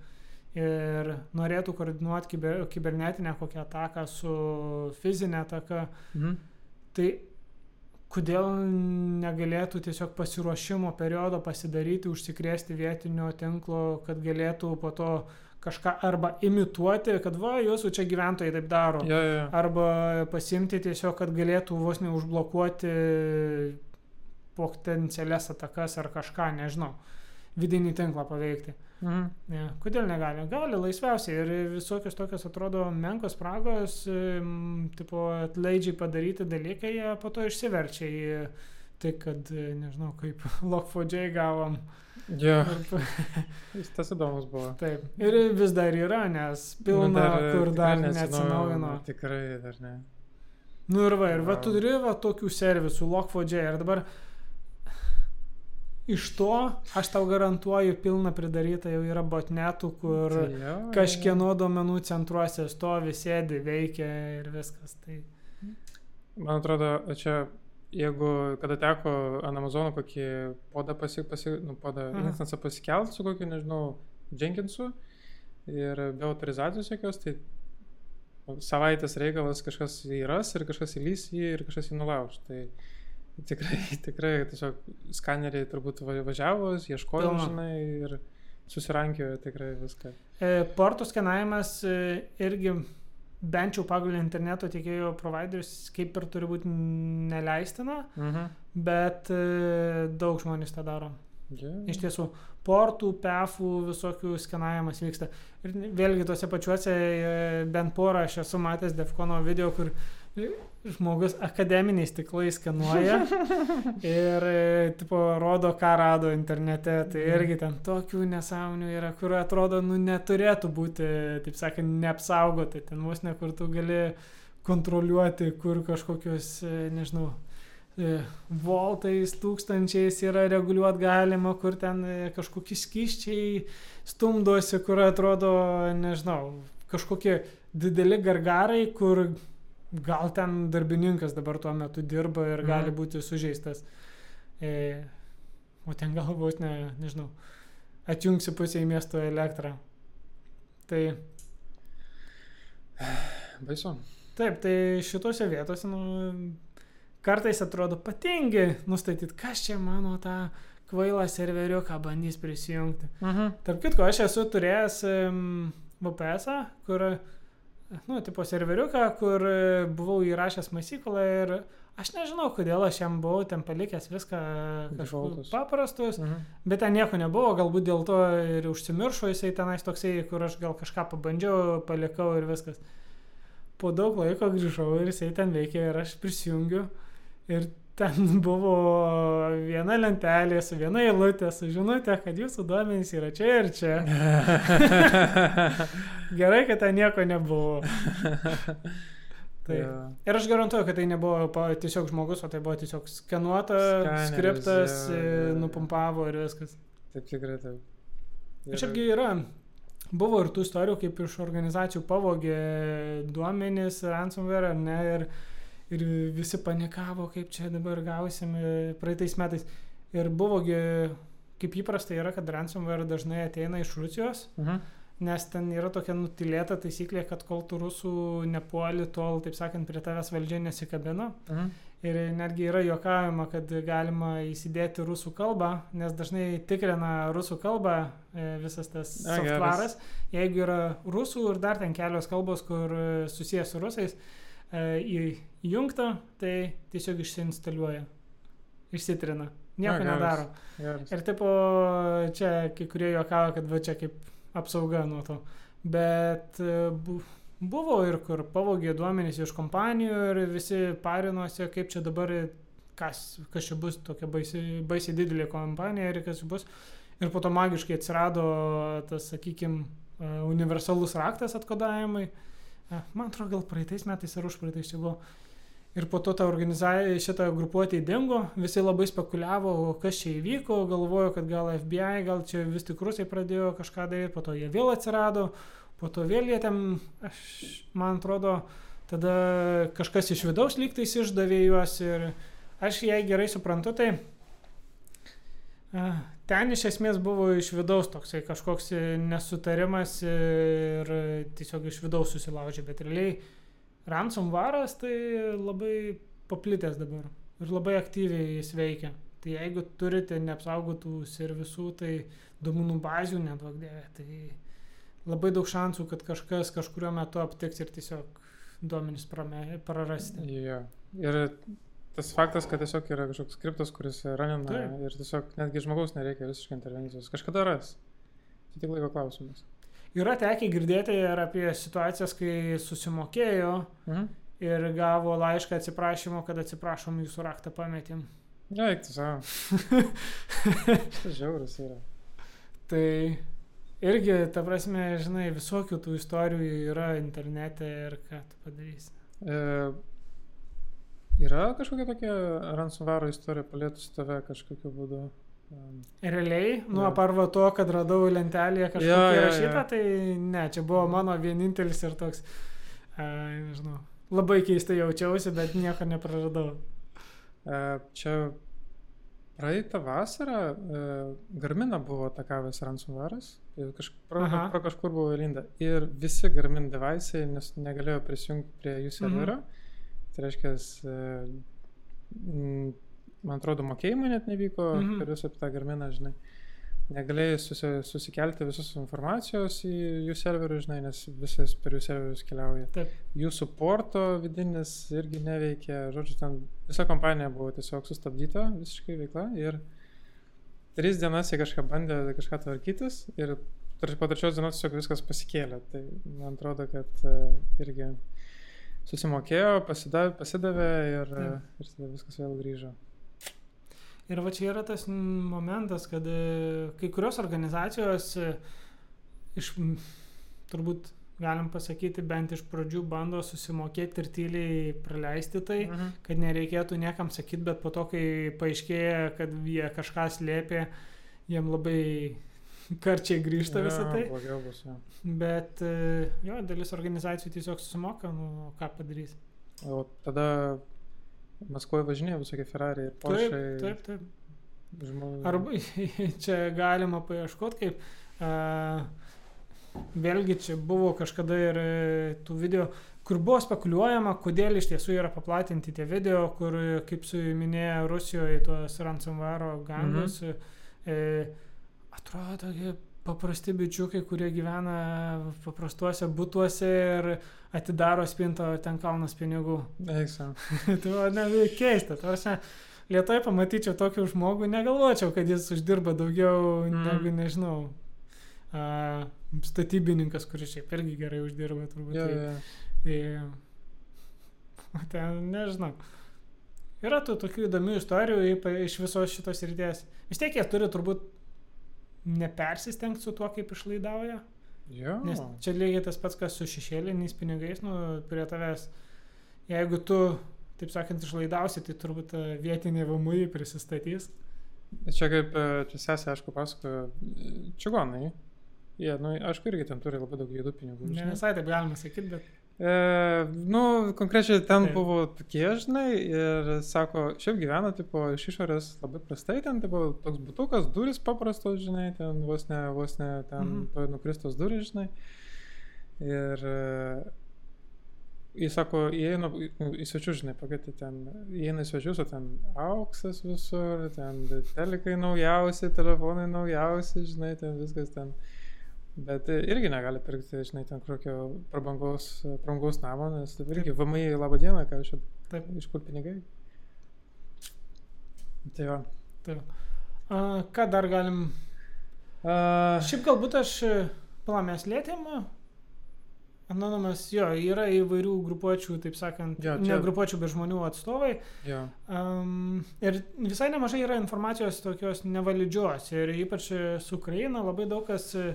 Speaker 3: ir norėtų koordinuoti kiber, kibernetinę kokią ataką su fizinė ataka,
Speaker 2: Mhm.
Speaker 3: Tai kodėl negalėtų tiesiog pasiruošimo periodo pasidaryti, užsikrėsti vietinio tinklo, kad galėtų po to kažką arba imituoti, kad va, jūsų čia gyventojai taip daro.
Speaker 2: Jo, jo, jo.
Speaker 3: Arba pasimti tiesiog, kad galėtų vos neužblokuoti potencialias atakas ar kažką, nežinau, vidinį tinklą paveikti.
Speaker 2: Mhm.
Speaker 3: Ne, kodėl negali? Gali laisviausiai ir visokios tokios atrodo menkos spragos, tipo atlaidžiai padaryti dalykai, jie po to išsiverčia į tai, kad, e, nežinau, kaip Lock4j gavom.
Speaker 2: Jo,
Speaker 3: Ir,
Speaker 2: jis tas įdomus buvo.
Speaker 3: taip. Ir vis dar yra, nes pilna,
Speaker 2: Nu,
Speaker 3: dar, kur
Speaker 2: tikrai
Speaker 3: dar
Speaker 2: neatsinaujino. Tikrai dar ne.
Speaker 3: Nu ir va, ir va
Speaker 2: Wow.
Speaker 3: turi va tokių servisų, Lock4j. Ir dabar iš to, aš tau garantuoju, pilna pridaryta jau yra botnetų, kur
Speaker 2: Tai jo,
Speaker 3: kažkieno duomenų centruose stovi, sėdi, veikia ir viskas. Tai.
Speaker 2: Man atrodo, čia jeigu kada teko ant Amazono kokį podą pasi, pasi, nu, podą
Speaker 3: Mhm.
Speaker 2: instansą pasikelt su kokiu, nežinau, Jenkinsu ir be autorizacijos jokios, tai savaitės reikalas kažkas įras ir kažkas įlys jį ir kažkas jį nulauž. Tai tikrai, tikrai tiesiog skaneriai turbūt va- važiavo, ieškojo, žinai, ir susirankiojo tikrai viską.
Speaker 3: E, Portų skenavimas e, irgi bent jau pagal interneto tiekėjo providerius kaip ir turi būti neleistina,
Speaker 2: Mhm.
Speaker 3: bet e, daug žmonės tą daro.
Speaker 2: Yeah.
Speaker 3: Iš tiesų, portų, pefų, visokių skenavimas vyksta. Ir vėlgi tuose pačiuose e, bent porą aš esu matęs Defkono video, kur e, žmogus akademiniais tiklais skenuoja ir e, tipo, rodo, ką rado internete. Tai irgi ten tokių nesąmonių yra, kur atrodo, nu neturėtų būti, taip sakant, neapsaugoti. Ten vos ne kur tu gali kontroliuoti, kur kažkokius, e, nežinau, e, voltais, tūkstančiais yra reguliuoti galima, kur ten kažkokie skyščiai stumdosi, kur atrodo, nežinau, kažkokie dideli gargarai, kur gal ten darbininkas dabar tuo metu dirba ir
Speaker 2: Mhm.
Speaker 3: gali būti sužeistas. E, o ten galbūt, ne, nežinau, atjungsi pusę į miesto elektrą. Tai
Speaker 2: Baisu.
Speaker 3: Taip, tai šitose vietose, nu, kartais atrodo patingi nustatyti, kas čia mano tą kvailą serveriuką bandys prisijungti.
Speaker 2: Mhm.
Speaker 3: Tarp kitko, aš esu turėjęs um, VPS, kur, nu, tipo serveriuką, kur e, buvau įrašęs masyklą ir aš nežinau, kodėl aš jam buvau ten palikęs viską kažkokius paprastus,
Speaker 2: Mhm.
Speaker 3: bet ten nieko nebuvo, galbūt dėl to ir užsimiršo jisai tenais toksai, kur aš gal kažką pabandžiau, palikau ir viskas. Po daug laiko grįžau ir jisai ten veikia ir aš prisijungiu ir ten buvo viena lentelė su viena eilutė, su žinutė, kad jūsų duomenys yra čia ir čia. Gerai, kad ten nieko nebuvo. Taip.
Speaker 2: Jo.
Speaker 3: Ir aš garantuoju, kad tai nebuvo pa- tiesiog žmogus, o tai buvo tiesiog skenuota,
Speaker 2: Skaneris,
Speaker 3: skriptas,
Speaker 2: jo,
Speaker 3: e,
Speaker 2: jo, jo.
Speaker 3: nupumpavo ir viskas.
Speaker 2: Taip tikrai taip. Ir-
Speaker 3: Šiaipgi yra. Buvo ir tų istorijų, kaip iš organizacijų pavogė duomenys, ransomware, ar ne, ir, ir visi panikavo, kaip čia dabar gausim e, praeitais metais. Ir buvogi, kaip įprasta yra, kad ransomware dažnai ateina iš Rusijos,
Speaker 2: Mhm.
Speaker 3: nes ten yra tokia nutilėta taisyklė, kad kol tu rusų nepuoli, tol, taip sakant, prie tavęs valdžia nesikabina.
Speaker 2: Mhm.
Speaker 3: Ir netgi yra juokavima, kad galima įsidėti rusų kalbą, nes dažnai tikrina rusų kalbą e, visas tas softvaras. Jeigu yra rusų ir dar ten kelios kalbos, kur e, susijęs su rusais, į- įjungta, tai tiesiog išsiinstaliuoja. Išsitrina. Nieko
Speaker 2: A, geras.
Speaker 3: nedaro.
Speaker 2: Geras.
Speaker 3: Ir tipo, čia kai kurie juokavo, kad va čia kaip apsauga nuo to. Bet e, bu, buvo ir kur pavogė duomenys iš kompanijų ir visi parinosi, kaip čia dabar, kas, kas čia bus tokia baisiai, baisiai didelė kompanija ir kas čia bus. Ir po to magiškai atsirado tas, sakykime, universalus raktas atkodavimai. E, Man atrodo, gal praeitais metais ar užpraeitais čia buvo. Ir po to ta organizacija, šitą grupuotę įdingo, visi labai spekuliavo, kas čia įvyko, galvojo, kad gal FBI, gal čia vis tik rusai pradėjo kažką daryti, po to jie vėl atsirado, po to vėl jie ten, aš, man atrodo, tada kažkas iš vidaus lygtais išdavė juos ir aš jei gerai suprantu, tai ten iš esmės buvo iš vidaus toksai kažkoks nesutarimas ir tiesiog iš vidaus susilaužė, bet realiai ransomvaras tai labai paplitęs dabar ir labai aktyviai jis veikia. Tai jeigu turite neapsaugotų servisų, tai duomenų bazių nedvagdėvė, tai labai daug šansų, kad kažkas kažkurio metu aptiks ir tiesiog duomenys prarasti.
Speaker 2: Jo. Ir tas faktas, kad tiesiog yra kažkoks skriptas, kuris ranina
Speaker 3: Taip.
Speaker 2: ir tiesiog netgi žmogaus nereikia visiškai intervencijos. Kažkada ras. Tai tik laiko klausimas.
Speaker 3: Yra tekę girdėti ir apie situacijas, kai susimokėjo
Speaker 2: Mhm.
Speaker 3: ir gavo laišką atsiprašymo, kad atsiprašom jūsų raktą pametėm.
Speaker 2: Ne, eik tu savo. Žiaurus yra.
Speaker 3: Tai irgi, ta prasme, žinai, visokių tų istorijų yra internete ir ką tu padarysi.
Speaker 2: E, yra kažkokia tokia ransomware istorija palietusi tave kažkokiu būdu?
Speaker 3: Realiai, nuo
Speaker 2: Jo.
Speaker 3: parvo to, kad radau lentelėje
Speaker 2: Jo,
Speaker 3: kažką
Speaker 2: jo, jo.
Speaker 3: įrašytą, tai ne, čia buvo mano vienintelis ir toks, a, nežinau, labai keistai jaučiausi, bet nieko nepraradau.
Speaker 2: e, čia praeitą vasarą e, Garmina buvo atakavęs ransomware'as. ir Kaž, pro,
Speaker 3: Aha.
Speaker 2: pro kažkur buvo linda. Ir visi Garmin nes negalėjo prisijungti prie jų serverio. Tai reiškia, e, m, man atrodo, mokėjimai net nevyko
Speaker 3: Mhm.
Speaker 2: mhm. per visą tą Garminą, žinai. Negalėjai susi, susikelti visos informacijos į jų serverius, žinai, nes visas per jų serverius keliauja.
Speaker 3: Taip.
Speaker 2: Jų supporto vidinis irgi neveikia. Žodžiu, ten visa kompanija buvo tiesiog sustabdyta visiškai veikla ir tris dienas jie kažką bandė kažką tvarkytis ir po trečios dienos tiesiog viskas pasikėlė. Tai man atrodo, kad e, irgi susimokėjo, pasidavė, pasidavė ir,
Speaker 3: Taip.
Speaker 2: ir tada viskas vėl grįžo.
Speaker 3: Ir va čia yra tas momentas, kad e, kai kurios organizacijos e, iš, turbūt galim pasakyti, bent iš pradžių bando susimokėti ir tyliai praleisti tai,
Speaker 2: Mhm.
Speaker 3: kad nereikėtų niekam sakyti, bet po to, kai paaiškėja, kad jie kažką slėpė, jiem labai karčiai grįžta visą
Speaker 2: Jo,
Speaker 3: tai.
Speaker 2: Blogiau bus. Jo.
Speaker 3: Bet e, jo, dalis organizacijų tiesiog susimoka, nu ką padarys.
Speaker 2: O tada Maskvoje važinėjo visokie Ferrari ir
Speaker 3: Taip,
Speaker 2: Porsche.
Speaker 3: taip, taip.
Speaker 2: Žmonių.
Speaker 3: Arba čia galima paieškoti, kaip a, vėlgi čia buvo kažkada ir e, tų video, kur buvo spekuliuojama, kodėl iš tiesų yra paplatinti tie video, kur, kaip suminėjo Rusijoje, tuos ransomware gangus. Mhm. E, atrodo tokie paprasti bičiukai, kurie gyvena paprastuose būtuose ir atidaro spintą, ten kalnas pinigų.
Speaker 2: Eiksa.
Speaker 3: tai va, ne, keista. Tarsi, lietai pamatyčiau tokį žmogų, negalvočiau, kad jis uždirba daugiau
Speaker 2: Mm.
Speaker 3: negu, nežinau, a, statybininkas, kuris šiaip irgi gerai uždirba, turbūt.
Speaker 2: Jo,
Speaker 3: tai,
Speaker 2: jo.
Speaker 3: tai, ten, nežinau. Yra tų tokių įdomių istorijų iš visos šitos ryties. Vis tiek jie turi turbūt nepersistengti su tuo, kaip išlaidauja.
Speaker 2: Jo.
Speaker 3: Nes čia lygiai tas pats, kas su šešėliniais pinigais, nu, prie tavęs. Jeigu tu, taip sakant, išlaidausi, tai turbūt ta vietinė VMI prisistatys.
Speaker 2: Čia kaip, e, čia sesė, aišku, pasakojo, e, čigonai. Jie, nu, aišku, irgi ten turi labai daug juodų pinigų.
Speaker 3: Ne visai taip galima sakyti, bet
Speaker 2: E, nu, konkrečiai ten
Speaker 3: Taip.
Speaker 2: buvo tokie, žinai, ir sako, šiaip gyvena, tipo, iš išorės labai prastai, ten, tipo, toks būtukas, duris paprastos, žinai, ten vos ne, vos ne, ten
Speaker 3: Mhm.
Speaker 2: mhm. nukristos duris, žinai. Ir e, jis sako, įeina į- svečius, žinai, pakvietė ten, įeina į svečius, o ten auksas visur, ten telikai naujausi, telefonai naujausi, žinai, ten viskas ten. Bet e, irgi negali pirkti, žinai, ten kokio prabangos, prabangos namo, nes tai irgi VMI labą dieną, ką aš
Speaker 3: Taip.
Speaker 2: iš kur pinigai. Tai va.
Speaker 3: tai. A, ką dar galim.
Speaker 2: A,
Speaker 3: Šiaip galbūt aš, pala, mes lėtėm. Anonimas, jo, yra įvairių grupuočių, taip sakant,
Speaker 2: Jo,
Speaker 3: ne
Speaker 2: čia-
Speaker 3: grupuočių, bet žmonių atstovai.
Speaker 2: jo.
Speaker 3: Um, ir visai nemažai yra informacijos tokios nevalidžios. Ir ypač e, su Ukraina labai daug kas e,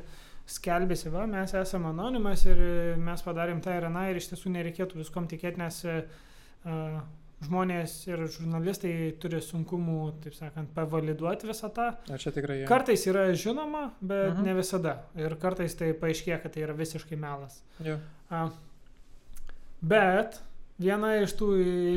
Speaker 3: skelbėsi, va, mes esame anonimas ir e, mes padarėm tą ir aną ir iš tiesų nereikėtų viskom tikėti, nes a, žmonės ir žurnalistai turi sunkumų, taip sakant, pavaliduoti visą tą.
Speaker 2: Ar čia tikrai jie?
Speaker 3: Kartais yra žinoma, bet
Speaker 2: Mhm.
Speaker 3: ne visada. Ir kartais tai paaiškėja, kad tai yra visiškai melas. A, bet viena iš tų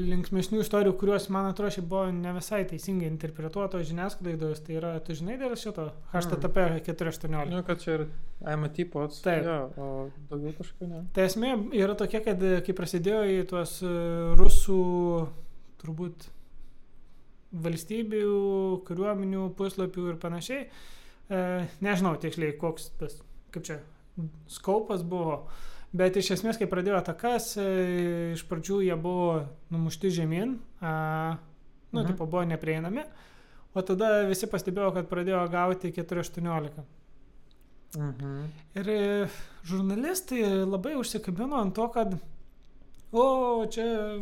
Speaker 3: linksmesnių istorijų, kurios, man atrodo, šiaip buvo ne visai teisingai interpretuotos žiniasklaidos, tai yra, tu žinai dėl šito HTTP 418.
Speaker 2: Nu, kad čia ir IMT pods.
Speaker 3: Taip.
Speaker 2: Jo, o daugiau kažkokių ne.
Speaker 3: Tai esmė yra tokia, kad kai prasidėjo į tuos e, rusų, turbūt, valstybių, kariuomenių, puslapių ir panašiai, e, nežinau tiksliai, koks tas, kaip čia, skaupas buvo, bet iš esmės, kai pradėjo atakas, e, iš pradžių jie buvo numušti žemyn, a, nu,
Speaker 2: Mhm.
Speaker 3: tipo, buvo neprieinami, o tada visi pastebėjo, kad pradėjo gauti 418.
Speaker 2: Mhm.
Speaker 3: Ir e, žurnalistai labai užsikabino ant to, kad, o, čia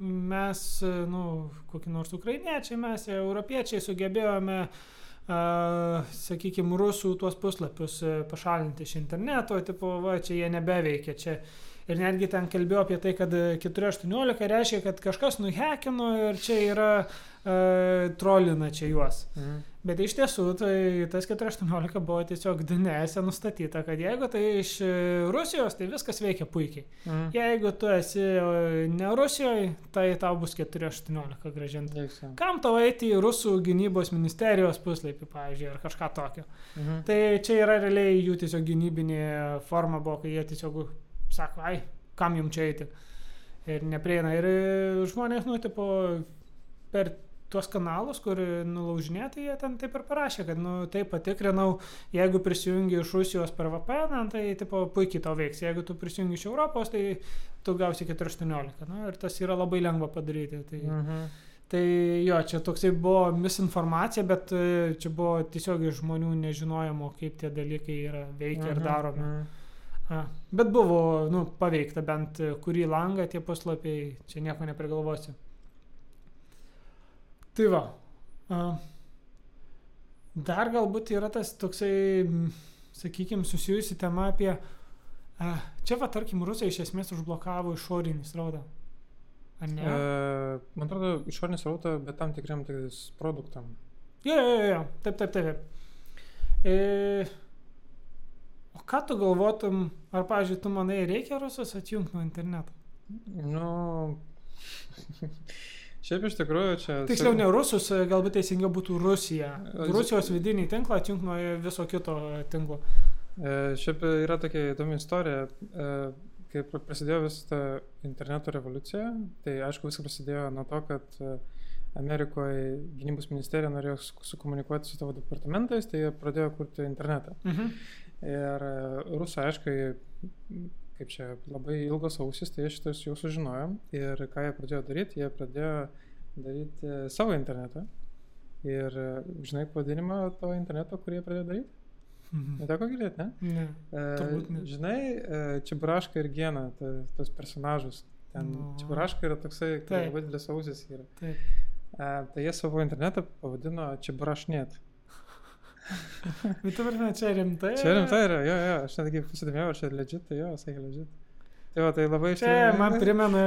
Speaker 3: mes, nu, kokie nors ukrainiečiai, mes, europiečiai, sugebėjome Uh, sakykime, rusų tuos puslapius uh, pašalinti iš interneto, tipo, va, čia jie nebeveikia, čia Ir netgi ten kalbėjau apie tai, kad 4.18 reiškia, kad kažkas nuhekino ir čia yra e, trolina čia juos. Mhm. Bet iš tiesų, tai tas 4.18 buvo tiesiog DNS e nustatyta, kad jeigu tai iš Rusijos, tai viskas veikia puikiai. Mhm. Jeigu tu esi e, ne Rusijoje, tai tau bus 4.18 gražinta. Kam tau eiti į Rusų gynybos ministerijos puslapį, pavyzdžiui, ar kažką tokio. Mhm. Tai čia yra realiai jų tiesiog gynybinė forma buvo, kai jie tiesiog sako, ai, kam jums čia eiti. Ir neprieina. Ir žmonės, nu, tipo, per tuos kanalus, kur nulaužinėti, jie ten taip ir parašė, kad, nu, taip patikrinau, jeigu prisijungi iš Rusijos per VPN, tai, tipo, puikiai tau veiks. Jeigu tu prisijungi iš Europos, tai tu gausi 418. Nu, ir tas yra labai lengva padaryti. Tai, mhm. tai jo, čia toksai buvo misinformacija, bet e, čia buvo tiesiog žmonių nežinojimo, kaip tie dalykai yra veikia mhm. ir daromi. Mhm. A, bet buvo, nu, paveikta bent kurį langą tie puslapiai, čia nieko neprigalvosi. Tai va. A, dar galbūt yra tas toksai, sakykime, susijusi tema apie... A, čia va, tarkim, rusai iš esmės užblokavo išorinį srautą. Ar ne?
Speaker 2: E, man atrodo, išorinį srautą, bet tam tikriam tikrais produktam.
Speaker 3: Jo, jo, jo, taip, taip, taip. E, O ką tu galvotum, ar, pavyzdžiui, tu manai, reikia rusus atjungti nuo interneto?
Speaker 2: Nu, šiaip iš tikrųjų čia...
Speaker 3: Tiksliau, ne rusus, galbūt teisingiau būtų Rusija. Rusijos vidinį tinklą atjungti nuo viso kito tinklo.
Speaker 2: E, šiaip yra tokia įdomi istorija. E, kai prasidėjo visą tą interneto revoliuciją, tai aišku viskas prasidėjo nuo to, kad e, Amerikoje gynybos ministerija norėjo sukomunikuoti su tavo departamentais, tai jie pradėjo kurti internetą. Mhm. Ir e, rusai, aišku, kaip čia labai ilgos ausis, tai šitas jau sužinojom. Ir ką jie pradėjo daryti, jie pradėjo daryti savo internetą. Ir e, žinai pavadinimą to interneto, kurį jie pradėjo daryti? Mhm. Neteko girdėti,
Speaker 3: ne? Ne.
Speaker 2: E, ne. Žinai, e, Čibraška ir Gena, ta, tas personažas. Ten no. Čibraška yra toksai, kad labai didelis ausis yra. Taip. E, tai jie savo internetą pavadino Čibrašnet.
Speaker 3: Bet tu prasme, čia rimtai?
Speaker 2: Čia rimtai yra, jo, jo, aš netgi pasidomėjau, čia legit, tai jo, sakė legit. Tai va, tai labai
Speaker 3: tikrųjų. Čia man primena,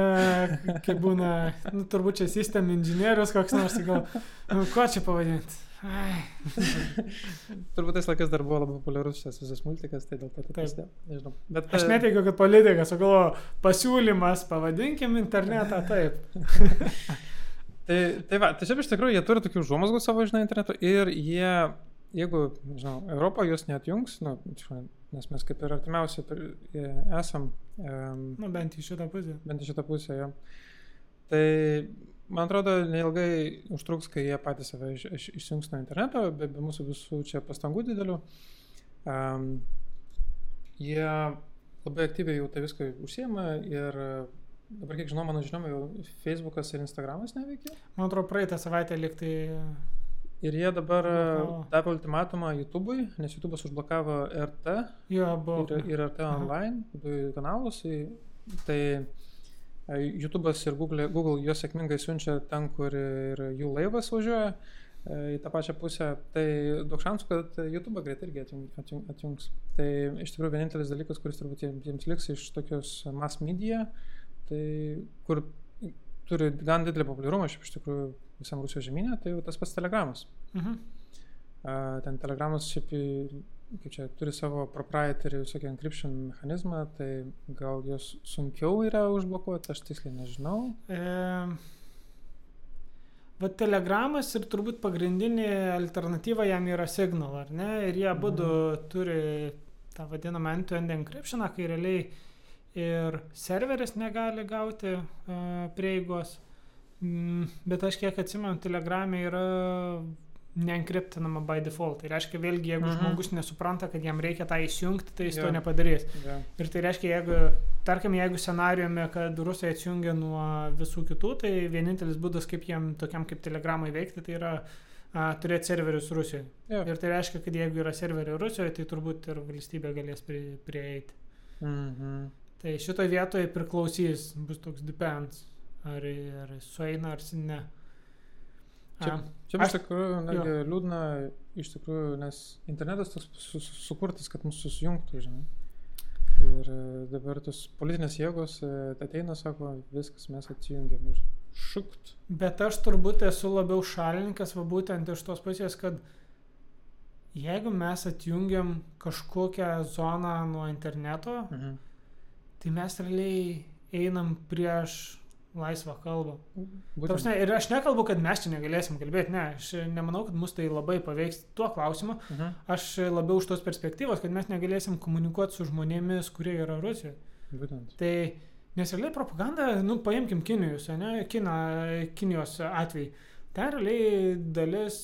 Speaker 3: kaip būna, nu, turbūt čia sistem inžinierius koks nors, gal, nu, ko čia pavadinti.
Speaker 2: Turbūt tais laikais dar buvo labai populiarus šis visas multikas, tai dėl to taip prasidėjo. Nežinau.
Speaker 3: Bet, Aš neteikiu, kad politikas, o galvoju, pasiūlymas, pavadinkim internetą taip.
Speaker 2: tai, tai va, tai šiaip iš tikrųjų jie turi tokių užuomasgų savo, žinai, interneto ir jie jeigu, žinau, Europą jūs neatjungs, nu, nes mes kaip ir artimiausi e, esam.
Speaker 3: Um, nu, bent į šitą pusę.
Speaker 2: Bent į šitą pusę, jo. Tai, man atrodo, neilgai užtruks, kai jie patys save iš, iš, išjungs nuo interneto, be, be mūsų visų čia pastangų didelių. Um, jie labai aktyviai jau tai viską užsiema ir dabar, kiek žinau, mano žinom, jau Facebookas ir Instagramas neveikia.
Speaker 3: Man atrodo, praeitą savaitę liktai
Speaker 2: Ir jie dabar Blokavo. davė ultimatumą YouTube'ui, nes YouTube'as užblokavo RT
Speaker 3: jo, buvo.
Speaker 2: ir, ir RT online, du kanalus. Tai e, YouTube'as ir Google, Google juos sėkmingai siunčia ten, kur ir jų laivas važiuoja e, į tą pačią pusę, tai daug šansų, kad YouTube greitai irgi atjungs. Tai iš tikrųjų vienintelis dalykas, kuris turbūt jiems liks iš tokios mass media, tai kur turi gan didelį populiarumą, šiaip iš tikrųjų visam Rusijos žemynė, tai tas pats telegramas. Mhm. Ten telegramas šiaip, kaip čia, turi savo proprietary visokį encryption mechanizmą, tai gal jos sunkiau yra užblokuoti, aš tiksliai nežinau. E,
Speaker 3: va telegramas ir turbūt pagrindinė alternatyva jam yra signal, ar ne? Ir jie abu mhm. turi tą vadinamą end-to-end encryptioną, kai realiai ir serveris negali gauti uh, prieigos Mm, bet aš kiek atsimenu, telegramė yra neenkriptinama by default. Tai reiškia, vėlgi, jeigu mhm. žmogus nesupranta, kad jam reikia tą įsijungti, tai jis yeah. to nepadarys. Yeah. Ir tai reiškia, jeigu, tarkim, jeigu scenariumi, kad rusai atsijungia nuo visų kitų, tai vienintelis būdas, kaip jiem tokiam kaip telegramai veikti, tai yra a, turėti serverius Rusijoje. Yeah. Ir tai reiškia, kad jeigu yra serveriai Rusijoje, tai turbūt ir valstybė galės prie, prieiti. Mhm. Tai šitoje vietoje priklausys, bus toks depends ar, ar sueina, ar ne.
Speaker 2: Čia,
Speaker 3: A,
Speaker 2: čia
Speaker 3: Aš-
Speaker 2: iš tikrųjų netgi liūdna, iš tikrųjų, nes internetas toks su, su, sukurtas, kad mus susijungtų, žinai. Ir e, dabar tos politinės jėgos e, ateina, sako, viskas mes atsijungiam ir šukt.
Speaker 3: Bet aš turbūt esu labiau šalininkas, va būtent iš tos pusės, kad jeigu mes atjungiam kažkokią zoną nuo interneto,
Speaker 2: Mhm.
Speaker 3: tai mes realiai einam prieš laisvą kalbą. Prasme, ir aš nekalbu, kad mes čia negalėsim kalbėti, ne, aš nemanau, kad mus tai labai paveiks tuo klausimu.
Speaker 2: Mhm.
Speaker 3: Aš labiau iš tos perspektyvos, kad mes negalėsim komunikuoti su žmonėmis, kurie yra Rusijoje.
Speaker 2: Būtent.
Speaker 3: Tai, nes realiai propaganda, nu, paimkim Kinijos, ne, Kina, Kinijos atvejį. Ten realiai dalis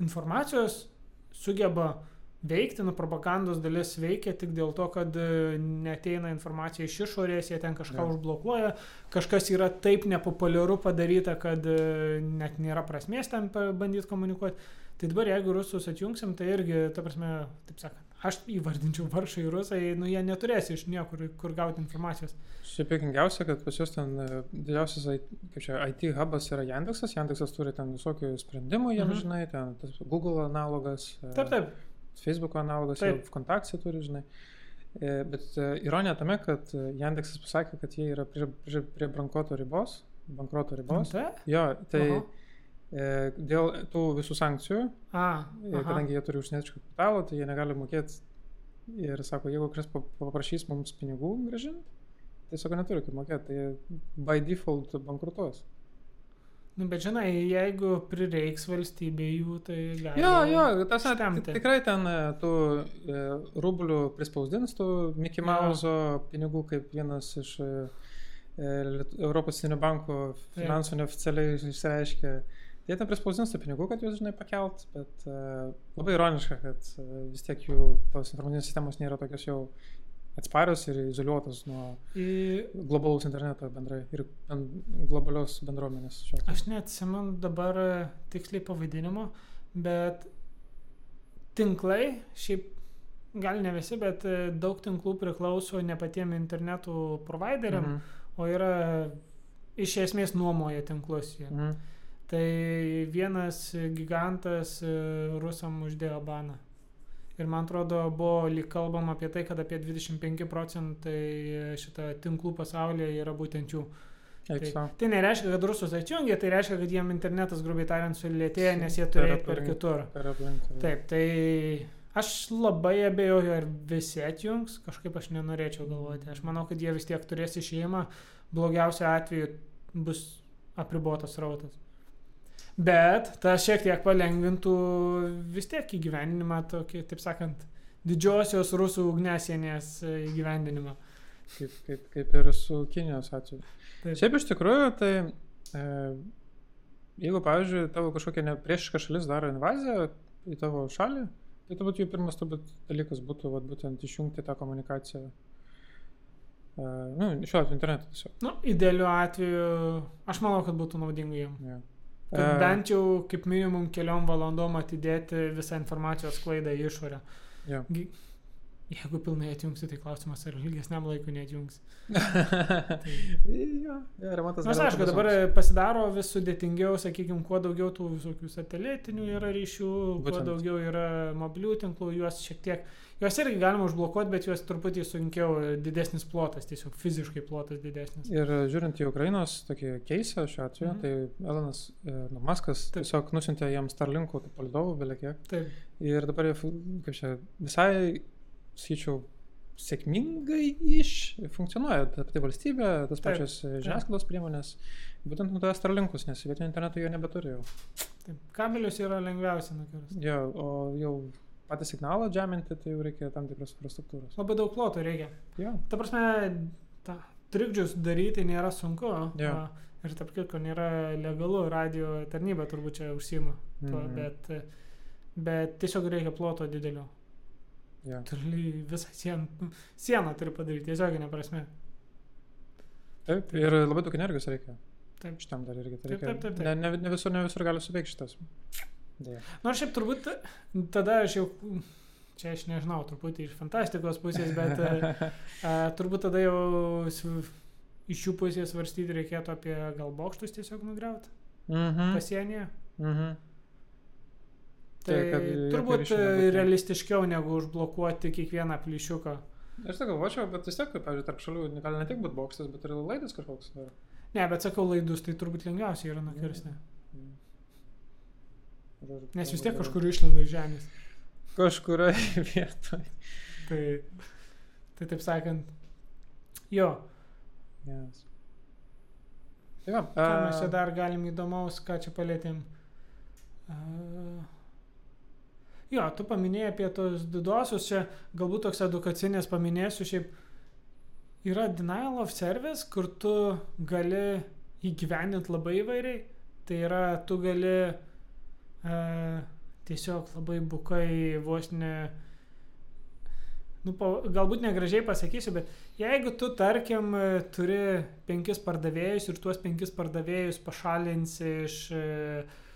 Speaker 3: informacijos sugeba veikti, nu, propagandos dalis veikia tik dėl to, kad e, neteina informacija iš išorės, jie ten kažką
Speaker 2: Jo.
Speaker 3: užblokuoja, kažkas yra taip nepopuliaru padaryta, kad e, net nėra prasmės ten bandyti komunikuoti. Tai dabar jeigu rusus atjungsim, tai irgi, ta prasme, taip sakant, aš įvardinčiau varšai rusai, nu jie neturės iš niekur, kur gauti informacijos.
Speaker 2: Šiaip juokingiausia, kad pas juos ten e, didžiausias čia, IT hubas yra Yandexas, Yandexas turi ten visokių sprendimų, jiems
Speaker 3: Mhm.
Speaker 2: žinai, ten tas Google analogas,
Speaker 3: Taip, taip.
Speaker 2: Facebook analogas, jau kontakcija turi, žinai. E, Bet e, ironija tame, kad e, Yandexas pasakė, kad jie yra prie, prie, prie bankroto ribos, bankroto ribos.
Speaker 3: Taip.
Speaker 2: Jo, tai
Speaker 3: Aha.
Speaker 2: e, dėl tų visų sankcijų,
Speaker 3: A,
Speaker 2: e,
Speaker 3: aha.
Speaker 2: kadangi jie turi užsienietišką kapitalą, tai jie negali mokėti. Ir sako, jeigu pa- paprašys mums pinigų gražinti, tai sako, neturi kaip mokėti, tai by default bankrutuos.
Speaker 3: Nu, bet žinai, jeigu prireiks valstybė jų, tai gali.
Speaker 2: Jo, jo, tas at-
Speaker 3: štemti.
Speaker 2: tikrai ten e, tų e, rublių prispausdins tų Mickey. Mouse pinigų kaip vienas iš e, e, Europos Centrinio banko finansų neoficialiai išsireiškė. Jie ten prispausdins tų pinigų, kad juos, žinai, pakelt, bet uh, labai ironiška, kad uh, vis tiek jų tos informacinės sistemos nėra tokios jau atsparios ir izoliuotos nuo
Speaker 3: I,
Speaker 2: globalaus interneto bendrai ir ben, globalios bendruomenės.
Speaker 3: aš neatsimenu dabar e, tiksliai pavadinimo, bet tinklai, šiaip gal ne visi, bet e, daug tinklų priklauso ne patiem internetų provideriam,
Speaker 2: Mhm.
Speaker 3: o yra iš esmės nuomoja tinklus. Jie.
Speaker 2: Mhm.
Speaker 3: Tai vienas gigantas e, rusam uždėjo baną. Ir man atrodo, buvo lyg kalbama apie tai, kad apie 25 procentai šitą tinklų pasaulyje yra būtent jų. Tai, tai nereiškia, kad rusus atjungia, tai reiškia, kad jiem internetas, grubiai tariant, sulėtėja, nes jie
Speaker 2: Per
Speaker 3: turėjo per
Speaker 2: aplink.
Speaker 3: kitur.
Speaker 2: Per aplinką.
Speaker 3: Taip, tai aš labai abejoju, ar visi atjungs, kažkaip aš nenorėčiau galvoti. Aš manau, kad jie vis tiek turės išėjimą, blogiausiu atveju bus apribotas rautas. Bet tas šiek tiek palengvintų vis tiek įgyvendinimą, tokį, taip sakant, didžiosios rusų ugnesienės įgyvendinimą.
Speaker 2: Kaip, kaip, kaip ir su Kinijos atveju. Šiaip iš tikrųjų, tai e, jeigu, pavyzdžiui, tavo kažkokia nepriešiška šalis daro invaziją į tavo šalį, tai turbūt jų pirmas turbūt dalykas būtų vat, būtent išjungti tą komunikaciją. E, nu, šiuo atveju internetu tiesiog.
Speaker 3: Nu, idealiu atveju, aš manau, kad būtų naudinga jiem.
Speaker 2: Ja.
Speaker 3: Kad bent jau kaip minimum keliom valandom atidėti visą informacijos sklaidą į išorę.
Speaker 2: Jo.
Speaker 3: Jeigu pilnai atjungsi, tai klausimas, ar ilgesniam laikui neatjungsi.
Speaker 2: jo, jo, remontas.
Speaker 3: Nors aišku, dabar pasidaro vis sudėtingiau, sakykime, kuo daugiau tų visokių satelitinių yra ryšių, kuo
Speaker 2: Būtent.
Speaker 3: daugiau yra mobilių tinklų, juos šiek tiek, juos irgi galima užblokuoti, bet juos truputį sunkiau, didesnis plotas, tiesiog fiziškai plotas didesnis.
Speaker 2: Ir žiūrint į Ukrainos tokį keisą šiuo atveju,
Speaker 3: Mhm.
Speaker 2: tai Elonas e, nu, Maskas
Speaker 3: Taip.
Speaker 2: tiesiog nusintė jiems Starlinkų palidovų, beliekiek.
Speaker 3: Taip,
Speaker 2: Ir dabar jie, kaip čia, visai, sakyčiau, sėkmingai iš funkcionuoja ta pati valstybė, tas
Speaker 3: Taip,
Speaker 2: pačias žiniasklaidos priemonės, būtent naudoja Starlinkus, nes vietinio interneto jo nebeturi jau.
Speaker 3: taip. Kabelius yra lengviausia nukirsti.
Speaker 2: Jo, o jau patį signalą džeminti, tai jau reikia tam tikros infrastruktūros.
Speaker 3: Labai daug ploto reikia.
Speaker 2: Jo,
Speaker 3: Ta prasme, ta, trikdžius daryti nėra sunku.
Speaker 2: Jo.
Speaker 3: Ir tarp kitko nėra legalu, radio tarnyba turbūt čia užsima tuo,
Speaker 2: Mhm.
Speaker 3: bet, bet tiesiog reikia ploto didelio.
Speaker 2: Jo.
Speaker 3: Turi visą sieną, sieną turi padaryti, tiesioginė prasme.
Speaker 2: Taip, ir labai daug energijos reikia.
Speaker 3: Taip.
Speaker 2: Šitam dar irgi. Tai
Speaker 3: Taip,
Speaker 2: reikia.
Speaker 3: taip, taip, taip.
Speaker 2: Ne, ne, ne, visur, ne visur gali suveikti šitas. Deja.
Speaker 3: Nors šiaip turbūt tada aš jau, čia aš nežinau, truputį iš fantastikos pusės, bet a, a, turbūt tada jau iš jų pusės svarstyti reikėtų apie gal bokštus tiesiog nugriauti
Speaker 2: Mhm.
Speaker 3: pasienyje.
Speaker 2: Mhm.
Speaker 3: Tai
Speaker 2: Tai, kad
Speaker 3: turbūt
Speaker 2: nebūtų.
Speaker 3: realistiškiau negu užblokuoti kiekvieną plyšiuką.
Speaker 2: Aš tai galvočiau, bet vis tiek, pavyzdžiui, tarp šalių gali ne tik būti bokštas, bet ir laidas kažkoks. Ar...
Speaker 3: Ne, bet sakau, laidus tai turbūt lengviausia yra nukirsti.
Speaker 2: Mm. Žodžiu,
Speaker 3: Nes vis tiek kažkur išlenda iš žemės.
Speaker 2: Kažkurioje vietoje.
Speaker 3: Tai, tai taip sakant, jo,
Speaker 2: Yes. Tai va,
Speaker 3: ką mes čia dar galim įdomaus, ką čia palėtėm. Uh, jo, tu paminėjai apie tos didosius, čia galbūt toks edukacinės paminėsiu, šiaip yra denial of service, kur tu gali įgyvendinti labai įvairiai. Tai yra, tu gali uh, tiesiog labai bukai vos ne nu, po, galbūt negražiai pasakysiu, bet jeigu tu, tarkim, e, turi penkis pardavėjus ir tuos penkis pardavėjus pašalinsi iš e, e,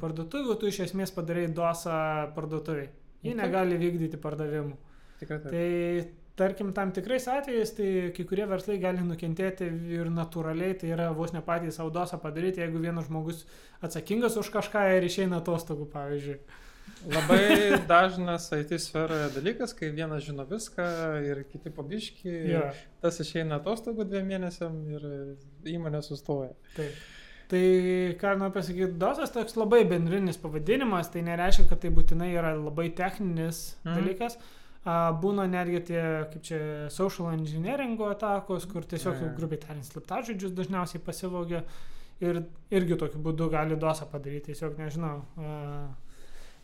Speaker 3: parduotuvių, tu iš esmės padarai dosą parduotuviai. Jie
Speaker 2: Taip.
Speaker 3: negali vykdyti pardavimų.
Speaker 2: tikrai taip.
Speaker 3: Tai tarkim, tam tikrais atvejais, tai kai kurie verslai gali nukentėti ir natūraliai, tai yra vos ne patys savo dosą padaryti, jeigu vienas žmogus atsakingas už kažką ir išeina atostogų, pavyzdžiui.
Speaker 2: Labai dažnas IT sferoje dalykas, kai vienas žino viską ir kiti pabiški,
Speaker 3: Jo.
Speaker 2: tas išeina atostogų dviem mėnesiam ir įmonė sustoja.
Speaker 3: Taip. Tai ką noriu pasakyti, dosas toks labai bendrinis pavadinimas, tai nereiškia, kad tai būtinai yra labai techninis mm. dalykas. Būna netgi tie, kaip čia, social engineeringo atakos, kur tiesiog, jau grubiai tariant, slaptažodžius dažniausiai pasivogia ir irgi tokiu būdu gali dosą padaryti, tiesiog nežinau. A,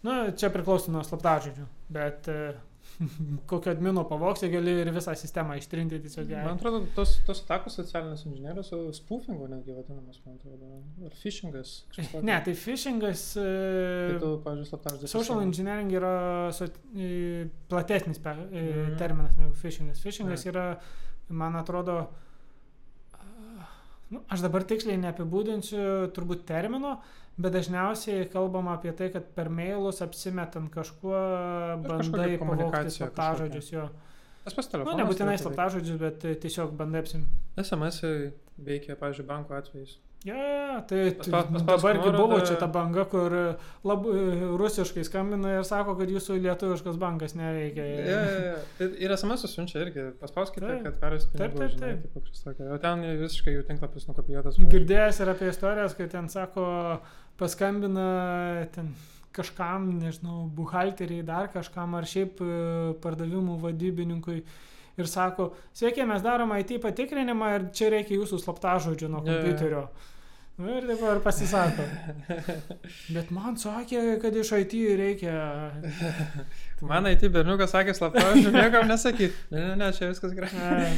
Speaker 3: nu, čia priklauso nuo slaptažodžių, bet a, kokio admino pavoksi gali ir visą sistemą ištrinti tiesiog. ją.
Speaker 2: Man atrodo, tos, tos atakos socialinės inžinierijos su spoofingu netgi vadinamas, man atrodo. Ar phishingas.
Speaker 3: Ne, tai phishingas. E,
Speaker 2: tu, pavyzdžiui.
Speaker 3: Social engineering yra so, e, platesnis pe,
Speaker 2: Mhm.
Speaker 3: terminas negu phishingas. Phishingas
Speaker 2: Ne.
Speaker 3: yra, man atrodo, nu, aš dabar tiksliai neapibūdinsiu turbūt termino, bet dažniausiai kalbama apie tai, kad per mailus apsimetant kažkuo bandai
Speaker 2: kažkokia
Speaker 3: pavogti
Speaker 2: komunikacija
Speaker 3: slaptažodžius jo.
Speaker 2: Tas pas
Speaker 3: Nu,
Speaker 2: telefonas.
Speaker 3: nebūtinai
Speaker 2: turėtų veikt.
Speaker 3: slaptažodžius, bet e, tiesiog bandai apsim.
Speaker 2: SMS veikia, pavyzdžiui, banko atvejais.
Speaker 3: Ja, ja, tai
Speaker 2: Paspa-
Speaker 3: tu-
Speaker 2: paspausk
Speaker 3: dabargi
Speaker 2: nuorodą.
Speaker 3: buvo čia ta banga, kur labai rusiškai skambina ir sako, kad jūsų lietuviškas bankas neveikia.
Speaker 2: Ja, ja, ja. Tai Ir SMS siunčia irgi. Paspauskite,
Speaker 3: Taip.
Speaker 2: kad
Speaker 3: Taip,
Speaker 2: pinigų.
Speaker 3: taip,
Speaker 2: žinai,
Speaker 3: taip.
Speaker 2: kažkas tokio. O ten visiškai jų tinklapis nukopijuotas.
Speaker 3: Girdėjęs ir apie istorijas, kad ten sako, paskambina ten kažkam, nežinau, buhalteriai, dar kažkam ar šiaip e, pardavimų vadybininkui ir sako, sveiki, mes darome IT patikrinimą ir čia reikia jūsų slaptažodžio nuo kompiuterio. Nu, ir ir pasisako. Bet man sakė, kad iš IT reikia.
Speaker 2: Man IT berniukas sakė slaptažodžių, niekam nesakyt. Ne, ne, ne, čia viskas gerai.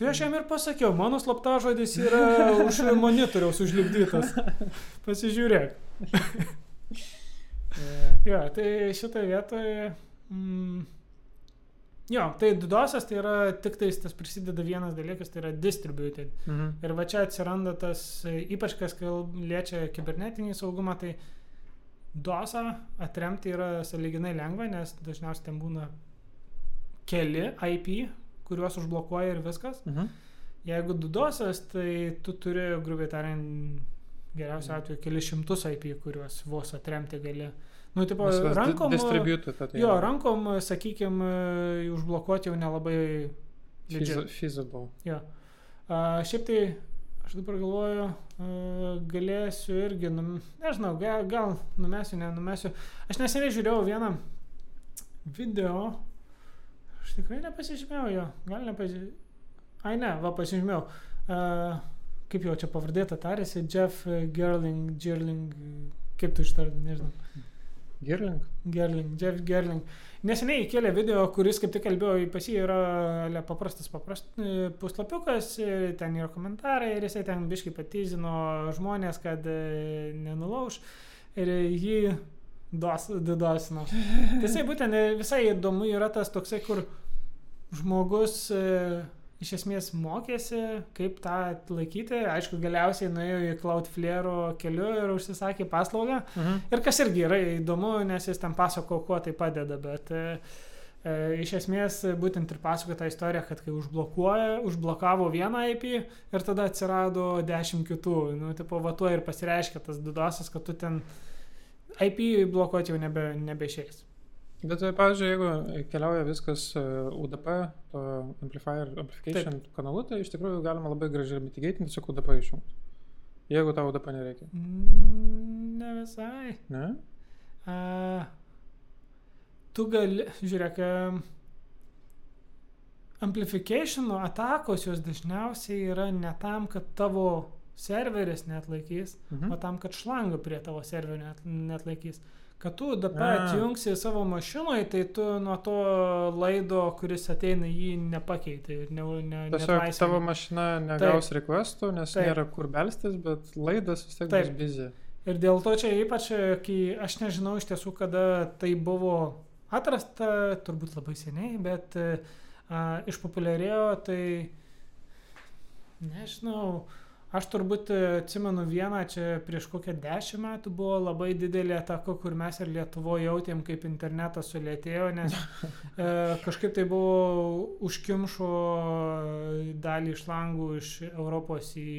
Speaker 3: Tai aš jam ir pasakiau, mano slaptažodis yra už monitoriaus užlipdytas. Pasižiūrėk. Jo, tai šitoje vietoje. Mm, jo, tai didosios tai yra tik tais tas prisideda vienas dalykas, tai yra distributed.
Speaker 2: Mhm.
Speaker 3: Ir va čia atsiranda tas, ypač kas liečia kibernetinį saugumą, tai dosą atremti yra saliginai lengva, nes dažniausiai ten būna keli IP, kuriuos užblokuoja ir viskas.
Speaker 2: Mhm.
Speaker 3: Jeigu dudosios, tai tu turi, grubiai tariant, geriausiu atveju keli šimtus IP, kuriuos vos atremti gali. Nu, tipo, rankom.
Speaker 2: Distributed. tai
Speaker 3: Jo, rankom, sakykime, užblokuoti jau nelabai.
Speaker 2: Feasible.
Speaker 3: Jo. A, šiaip tai, aš dabar galvoju, a, galėsiu irgi, num, nežinau, gal, gal numesiu, nenumesiu. Aš neseniai žiūrėjau vieną video, aš tikrai nepasižymėjau jo, gal nepasižymėjau. Ai ne, va pasižymėjau. A, kaip jau čia pavardėta tarėsi, Jeff Gerling, Gerling, kaip tu ištardai, nežinau.
Speaker 2: Girling.
Speaker 3: Gerling, Jeff Gerling. Neseniai įkėlė video, kuris kaip tik kalbėjo, pas jį yra le, paprastas paprast, e, puslapiukas, e, ten yra komentarai ir jisai ten biškai patyzino žmonės, kad e, nenulauž ir jį dos, didosino. Jisai būtent e, visai įdomu yra tas toksai, kur žmogus e, iš esmės mokėsi, kaip tą laikyti. Aišku, galiausiai nuėjo į Cloudflare keliu ir užsisakė paslaugą.
Speaker 2: Mhm.
Speaker 3: Ir kas irgi yra įdomu, nes jis ten pasako, kuo tai padeda, bet e, E, iš esmės, būtent ir pasako tą istoriją, kad kai užblokuoja, užblokavo vieną IP ir tada atsirado dešimt kitų. Nu, tipo, va tuo ir pasireiškia tas didosas, kad tu ten IP blokuoti jau nebe, nebeišeis.
Speaker 2: Bet, e, pavyzdžiui, jeigu keliauja viskas e, UDP, to amplifier, amplification Taip. kanalu, tai iš tikrųjų galima labai gražiai mitigatinti, tiesiog UDP išjungti. Jeigu tau UDP nereikia.
Speaker 3: Mm, ne visai.
Speaker 2: Ne?
Speaker 3: Uh, tu gali, žiūrėk, amplification atakos jos dažniausiai yra ne tam, kad tavo serveris net laikys, mhm. o tam, kad šlanga prie tavo serverio net, net laikys. Kad tu dabar atjungsi savo mašinoje, tai tu nuo to laido, kuris ateina, jį nepakeiti ir ne, ne,
Speaker 2: Tiesiog tavo mašina negaus Taip. requestų, nes Taip. nėra kur belstis, bet laidas vis tiek bus busy.
Speaker 3: Ir dėl to čia ypač, kai aš nežinau iš tiesų, kada tai buvo atrasta, turbūt labai seniai, bet a, išpopuliarėjo, tai nežinau, aš turbūt atsimenu vieną, čia prieš kokią dešimt metų buvo labai didelė ataka, kur mes ir Lietuvoje jautėm, kaip internetas sulėtėjo, nes e, kažkaip tai buvo užkimšo dalį iš langų iš Europos į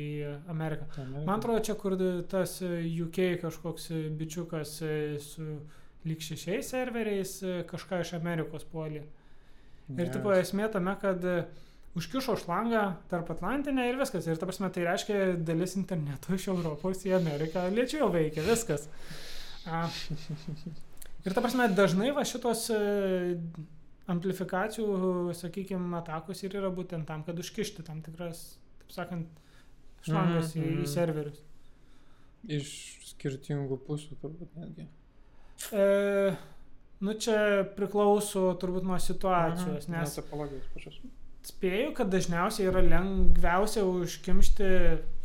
Speaker 3: Ameriką. Amerika. Man atrodo, čia kur tas UK kažkoks bičiukas su lyg šešiais serveriais e, kažką iš Amerikos puolė. Ir yes. tipo esmė tame, kad e, užkišo šlangą tarp Atlantinę ir viskas. Ir ta prasme tai reiškia dalis interneto iš Europos į Ameriką lėčiau veikia, viskas. A. Ir ta prasme dažnai va šitos e, amplifikacijų, sakykime, atakos ir yra būtent tam, kad užkišti tam tikras, taip sakant, šlangas mm -hmm. į, į mhm. serverius.
Speaker 2: Iš skirtingų pusių turbūt netgi.
Speaker 3: E, nu čia priklauso turbūt nuo situacijos, Aha, nes...
Speaker 2: Topologijos pačios.
Speaker 3: Spėju, kad dažniausiai yra lengviausia užkimšti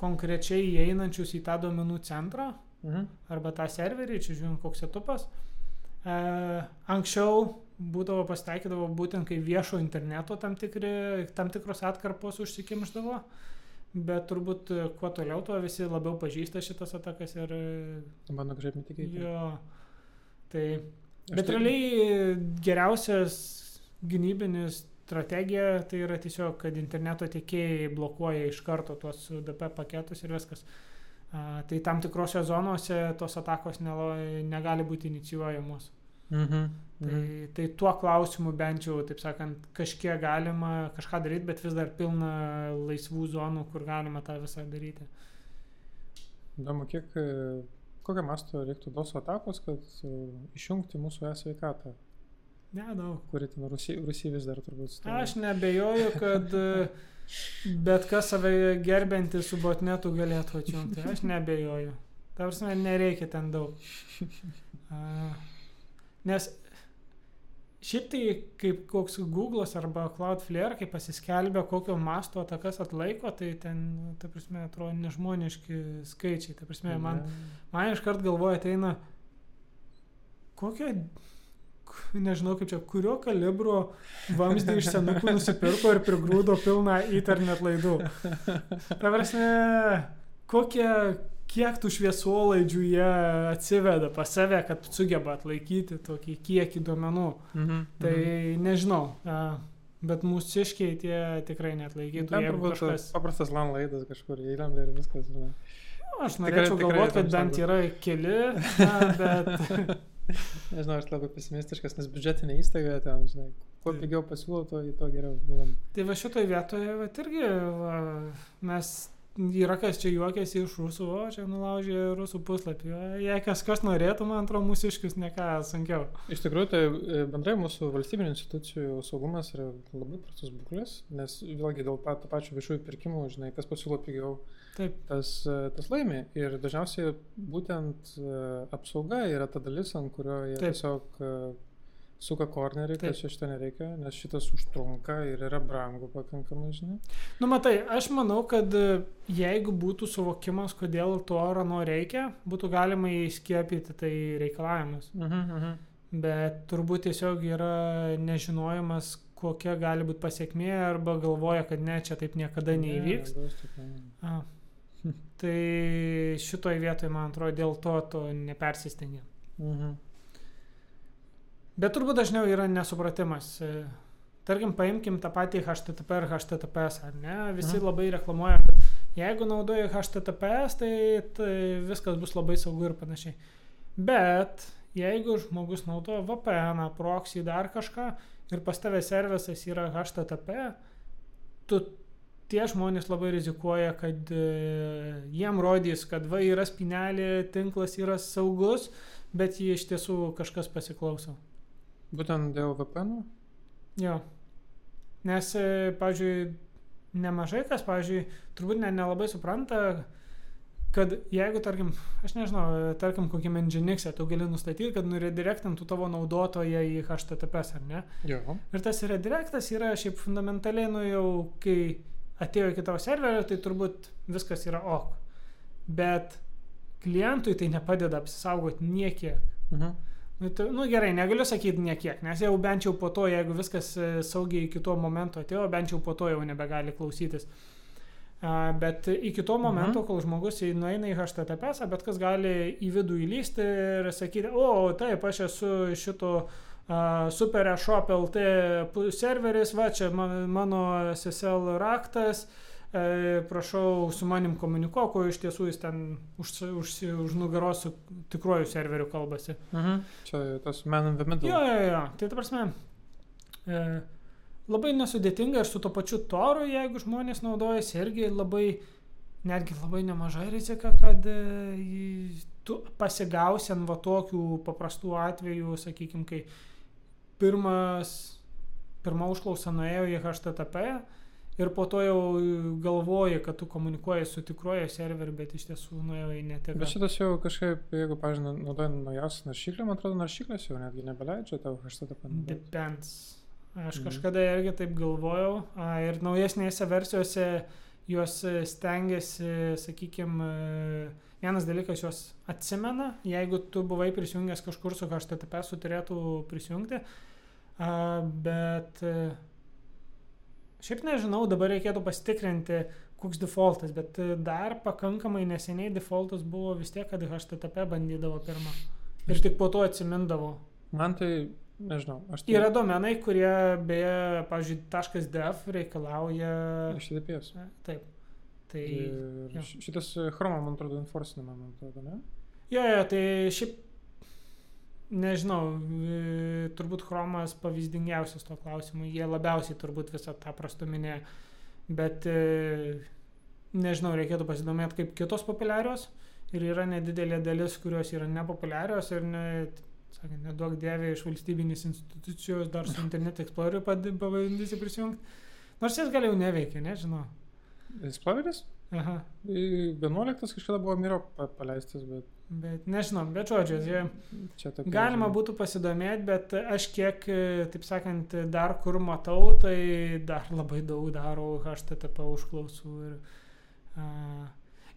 Speaker 3: konkrečiai įeinančius į tą duomenų centrą mhm. arba tą serverį, čia žiūrint, koks setupas. E, anksčiau būdavo pasitaikydavo būtent, kai viešo interneto tam, tikri, tam tikros atkarpos užsikimždavo, bet turbūt kuo toliau, tuo visi labiau pažįsta šitas atakas ir...
Speaker 2: Bando kažkaip netikėti.
Speaker 3: Jo. Tai, bet tai... realiai geriausias gynybinis strategija tai yra tiesiog, kad interneto tiekėjai blokuoja iš karto tuos UDP paketus ir viskas. A, tai tam tikrose zonose tos atakos negali būti inicijuojamos.
Speaker 2: Mhm.
Speaker 3: Tai, mhm. tai tuo klausimu bent jau, taip sakant, kažkiek galima kažką daryti, bet vis dar pilna laisvų zonų, kur galima tą visą daryti.
Speaker 2: Įdomu, kiek kokio masto reiktų tos atakos, kad uh, išjungti mūsų e-sveikatą?
Speaker 3: Nedaug.
Speaker 2: Kuri ten Rusija, Rusija vis dar turbūt.
Speaker 3: Stovė. Aš nebejoju, kad e, bet kas save gerbinti su botnetu galėtų atjungti. Aš nebejoju. Tarsi nereikia ten daug. Nes Šiaip tai kaip koks Google'as arba Cloudflare, kai pasiskelbė, kokio masto atakas atlaiko, tai ten, ta prasme, atrodo nežmoniški skaičiai. Ta prasme, man, man iškart galvoja ateina, kokio, nežinau kaip čia, kurio kalibro vamzdį iš senukų nusipirko ir prigrūdo pilną internet laidų. Ta prasme, kokie kiek tų šviesolaidžių jie atsiveda pas save, kad sugeba atlaikyti tokį kiekį duomenų.
Speaker 2: Mhm,
Speaker 3: tai mhm. nežinau. Bet mūsiškiai tie tikrai net laikytų.
Speaker 2: Ten turbūt kažkas... paprastas LAN laidas kažkur įlenda ir viskas.
Speaker 3: Nu, aš norėčiau galvoti, kad bent yra keli, na, bet...
Speaker 2: Nežinau, aš labai pesimistiškas, nes biudžetinė įstaiga ten, žinai, kuo pigiau pasiūlo, to, to geriau. Žinom.
Speaker 3: Tai va šitoje vietoje, va irgi va, mes yra kas čia juokiasi iš rusų, o čia nulaužė rusų puslapį. Jei kas kas norėtų, man atrodo, mūsų iškius ne ką sunkiau.
Speaker 2: Iš tikrųjų, tai e, bendrai mūsų valstybinių institucijų saugumas yra labai prastas būklės, nes vėlgi dėl to, to pačio viešųjų pirkimų, žinai, kas pasiūlo pigiau,
Speaker 3: Taip.
Speaker 2: tas, e, tas laimi. Ir dažniausiai būtent e, apsauga yra ta dalis, ant kurio jie Taip. tiesiog suka kornerį, kad čia šitą nereikia, nes šitas užtrunka ir yra brangu pakankamai, žinai.
Speaker 3: Nu, matai, aš manau, kad e, jeigu būtų suvokimas, kodėl to rano reikia, būtų galima įskiepyti tai reikalavimus.
Speaker 2: Uh -huh, uh -huh.
Speaker 3: Bet turbūt tiesiog yra nežinojimas, kokia gali būti pasiekmė, arba galvoja, kad ne, čia taip niekada neįvyks. Ne, A. Tai šitoje vietoje, man atrodo, dėl to to nepersistengia.
Speaker 2: Mhm.
Speaker 3: Bet turbūt dažniau yra nesupratimas. E, Tarkim, paimkim tą patį HTTP ir HTTPS, ar ne? Visi
Speaker 2: Mhm.
Speaker 3: labai reklamuoja, kad jeigu naudoji HTTPS, tai, tai viskas bus labai saugu ir panašiai. Bet jeigu žmogus naudoja VPN, proxy, dar kažką ir pas tavę servisas yra HTTP, tu tie žmonės labai rizikuoja, kad e, jiem rodys, kad va yra spinelė, tinklas yra saugus, bet jį iš tiesų kažkas pasiklauso.
Speaker 2: Būtent dėl VPN.
Speaker 3: Jo. Nes, e, pavyzdžiui, nemažai kas, pavyzdžiui, turbūt ne, nelabai supranta, kad jeigu, tarkim, aš nežinau, tarkim, kokiam Nginx'e tu gali nustatyti, kad nuredirektintų tavo naudotoją į HTTPS, ar ne?
Speaker 2: Jo.
Speaker 3: Ir tas redirektas yra šiaip fundamentaliai, nu jau, kai atėjo iki tavo serverio, tai turbūt viskas yra ok. Bet klientui tai nepadeda apsisaugoti niekiek.
Speaker 2: Mhm.
Speaker 3: Nu, tai, nu gerai, negaliu sakyti niekiek, nes jau bent jau po to, jeigu viskas e, saugiai iki to momento atėjo, bent jau po to jau nebegali klausytis. Bet iki to momento,
Speaker 2: Mhm.
Speaker 3: kol žmogus nueina į HTTPS, bet kas gali į vidų įlysti ir sakyti, o taip, aš esu šito uh, Super Shop LT serveris, va čia man, mano SSL raktas, e, prašau su manim komunikuok, o iš tiesų jis ten už, už, už nugaros su tikruoju serveriu kalbasi.
Speaker 2: Mhm. Čia tas man in the middle.
Speaker 3: Jo, jo, jo. Tai ta prasme, e, labai nesudėtinga ir su to pačiu toru, jeigu žmonės naudojasi, irgi labai, netgi labai nemaža rizika, kad e, tu pasigausi ant va tokių paprastų atvejų, sakykime, kai pirmas, pirma užklausa nuėjo į HTTP ir po to jau galvoji, kad tu komunikuoji su tikruoju serveriu, bet iš tiesų nuėjo į netikrą.
Speaker 2: Bet šitas jau kažkaip, jeigu, pažiūrėjau, naudojant naujausią naršyklę, man atrodo, naršyklės jau netgi nebeleidžia tau HTTP.
Speaker 3: Depends. Aš
Speaker 2: Mhm.
Speaker 3: kažkada irgi taip galvojau a, ir naujesnėse versijose juos stengiasi, sakykime, vienas dalykas juos atsimena, jeigu tu buvai prisijungęs kažkur su HTTP, su turėtų prisijungti, bet e, šiaip nežinau, dabar reikėtų pasitikrinti, koks defaultas, bet e, dar pakankamai neseniai defaultas buvo vis tiek, kad HTTP bandydavo pirmą. Ir tik po to atsimindavo.
Speaker 2: Man tai, nežinau, aš tai...
Speaker 3: Yra domenai, kurie beje, pavyzdžiui, .dev reikalauja.
Speaker 2: HTTPS.
Speaker 3: Taip. Tai.
Speaker 2: Ir
Speaker 3: jo.
Speaker 2: šitas e, Chrome, man atrodo, enforcinama, man atrodo, ne?
Speaker 3: Jo, jo, tai šiaip. Nežinau, e, turbūt Chromas pavyzdingiausias to klausimu, jie labiausiai turbūt visą tą prastuminė, bet e, nežinau, reikėtų pasidomėti kaip kitos populiarios ir yra nedidelė dalis, kurios yra nepopuliarios ir net, sakant, nedaug dėvė iš valstybinės institucijos dar su Internet Explorer pad- pabandysi prisijungti. Nors jis gal jau neveikia, nežinau.
Speaker 2: Exploreris?
Speaker 3: Aha,
Speaker 2: 11 kažkada buvo Miro pa- paleistas, bet
Speaker 3: bet nežinau, bet žodžiu, jie... Galima būtų pasidomėti, bet aš kiek, e, taip sakant, dar kur matau, tai dar labai daug darau HTTP užklausų. Ir, a,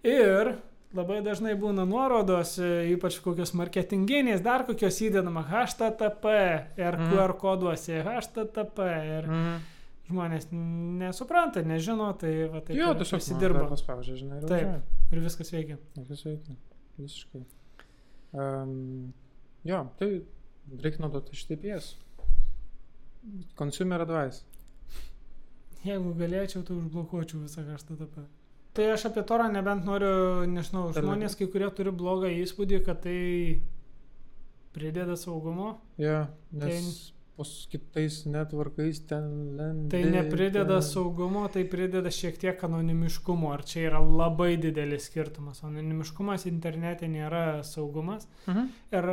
Speaker 3: ir labai dažnai būna nuorodos, e, ypač kokios marketinginės, dar kokios įdedama HTTP ir
Speaker 2: Mhm.
Speaker 3: QR koduose HTTP. Ir
Speaker 2: Mhm.
Speaker 3: Žmonės nesupranta, nežino, tai va taip
Speaker 2: Jo, tiesiog
Speaker 3: prisidirba.
Speaker 2: Paspaudžia, žinai, ir
Speaker 3: Taip.
Speaker 2: važiuoja.
Speaker 3: Ir viskas veikia.
Speaker 2: Viskas veikia. Visiškai. Um, jo, tai reikia naudoti HTTPS. Consumer advice.
Speaker 3: Jeigu galėčiau, tai užblokuočiau visą HTTP. Tai aš apie Torą nebent noriu, nežinau, žmonės kai kurie turi blogą įspūdį, kad tai prideda saugumo.
Speaker 2: Jo, nes po s- kitais netvarkais ten lendi.
Speaker 3: Tai neprideda
Speaker 2: ten-
Speaker 3: saugumo, tai prideda šiek tiek anonimiškumo. Ar čia yra labai didelis skirtumas. Anonimiškumas internete nėra saugumas.
Speaker 2: Mhm.
Speaker 3: Ir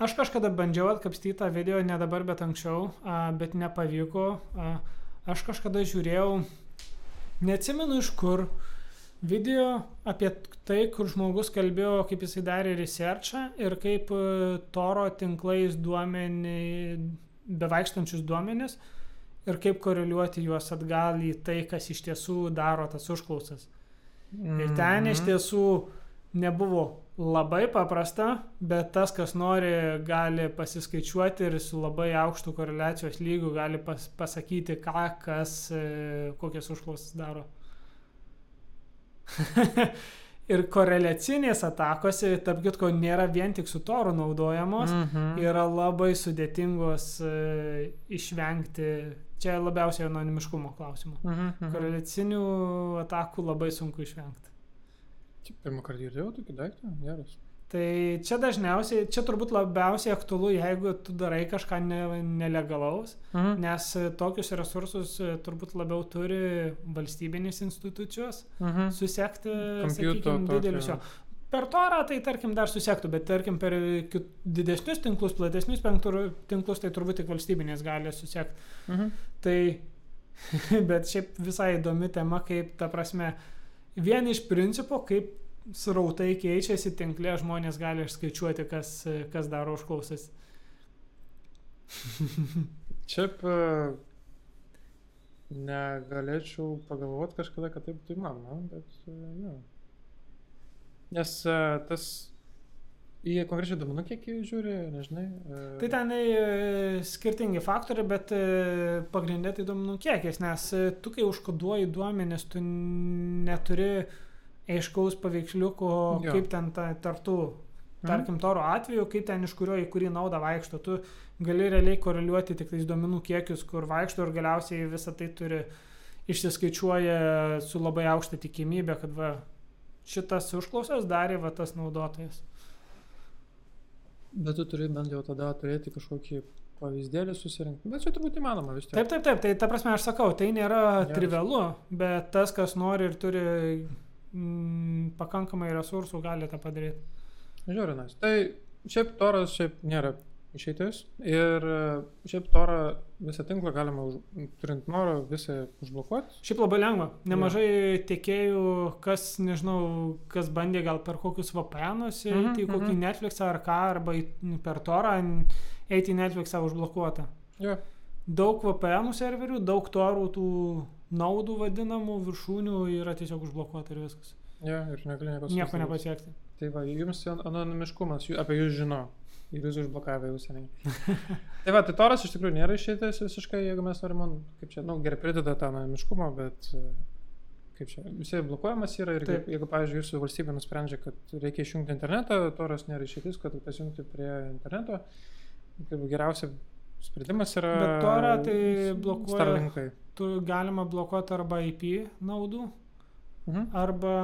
Speaker 3: aš kažkada bandžiau atkapstyti tą video, ne dabar, bet anksčiau, a, bet nepavyko. A, aš kažkada žiūrėjau, neatsimenu iš kur, video apie tai, kur žmogus kalbėjo, kaip jisai darė researchą ir kaip e, Toro tinklais duomenį, bevaikštančius duomenis ir kaip koreliuoti juos atgal į tai, kas iš tiesų daro tas užklausas. Ir ten iš
Speaker 2: Mhm.
Speaker 3: tiesų nebuvo labai paprasta, bet tas, kas nori, gali pasiskaičiuoti ir su labai aukštu koreliacijos lygiu gali pas, pasakyti, ką, kas, e, kokias užklausas daro. Ir koreliacinės atakos, tarp kitko, nėra vien tik su toru naudojamos,
Speaker 2: Mhm.
Speaker 3: yra labai sudėtingos e, išvengti. Čia labiausiai anonimiškumo klausimų.
Speaker 2: Mhm. mhm.
Speaker 3: Koreliacinių atakų labai sunku išvengti.
Speaker 2: Čia Pirmą kartą girdėjau tokį daiktą, geras.
Speaker 3: Tai čia dažniausiai, čia turbūt labiausiai aktualu, jeigu tu darai kažką ne, nelegalaus,
Speaker 2: Mhm.
Speaker 3: nes tokius resursus e, turbūt labiau turi valstybinės institucijos
Speaker 2: Mhm. Kompiuto
Speaker 3: sakykime, didelius jo. Per torą tai tarkim dar susektų, bet tarkim per didesnius tinklus, platesnius tinklus, tai turbūt tik valstybinės gali susekti.
Speaker 2: Mhm.
Speaker 3: Tai, bet šiaip visai įdomi tema, kaip ta prasme, vien iš principo, kaip srautai keičiasi tinklė, žmonės gali išskaičiuoti, kas, kas daro užklausas.
Speaker 2: Šiaip e, negalėčiau pagalvoti kažkada, kad taip tai mano, bet e, jo. Nes e, tas į konkrečią duomenų kiekį žiūri, nežinai. e,
Speaker 3: Tai ten e, skirtingi faktoriai, bet e, pagrindė tai duomenų kiekis, nes e, tu kai užkoduoji duomenis, tu neturi aiškaus paveiksliuko,
Speaker 2: Jo.
Speaker 3: kaip ten ta, tartų.
Speaker 2: Mhm.
Speaker 3: Tarkim, toro atveju, kaip ten iš kurio į kurį naudą vaikšto, tu gali realiai koreliuoti tik tais duomenų kiekius, kur vaikšto ir galiausiai visą tai turi išsiskaičiuoja su labai aukšta tikimybė, kad va, šitas užklausas darė va tas naudotojas.
Speaker 2: Bet tu turi bent jau tada turėti kažkokį pavyzdėlį susirinkti. Bet čia turbūt įmanoma vis tiek.
Speaker 3: Taip, taip, taip, tai ta prasme aš sakau, tai nėra
Speaker 2: Geras.
Speaker 3: trivialu, bet tas, kas nori ir turi mm, pakankamai resursų, gali tą padaryti.
Speaker 2: Žiūrinas. Tai šiaip toras šiaip nėra išeitis. Ir e, šiaip torą visą tinklą galima, už, turint norą, visą užblokuoti.
Speaker 3: Šiaip labai lengva. Nemažai tiekėjų, kas, nežinau, kas bandė gal per kokius VPN'us
Speaker 2: Mhm,
Speaker 3: eiti į kokį
Speaker 2: mhm.
Speaker 3: Netflixą ar ką, arba per torą eiti į Netflixą užblokuotą.
Speaker 2: Jo.
Speaker 3: Daug VPN serverių, daug torų tų naudų vadinamų viršūnių yra tiesiog užblokuota ir viskas.
Speaker 2: Jo, ir negali nieko
Speaker 3: Nieko nepasiekti.
Speaker 2: Tai va, jums an- anonimiškumas, apie jūs žino. Ir jūs užblokavę jau seniai. tai va, tai toras iš tikrųjų nėra išeitis visiškai, jeigu mes norim, kaip čia, na, nu, gerai prideda tą anonimiškumą, bet e, kaip čia, visai blokuojamas yra ir
Speaker 3: Taip.
Speaker 2: jeigu, jeigu, pavyzdžiui, jūsų valstybė nusprendžia, kad reikia išjungti internetą, toras nėra išeitis, kad pasijungti prie interneto. Kaip geriausia sprendimas yra...
Speaker 3: Bet Torą tai blokuoja-
Speaker 2: Starlinkai.
Speaker 3: Tu galima blokuoti arba IP naudų,
Speaker 2: Mhm.
Speaker 3: arba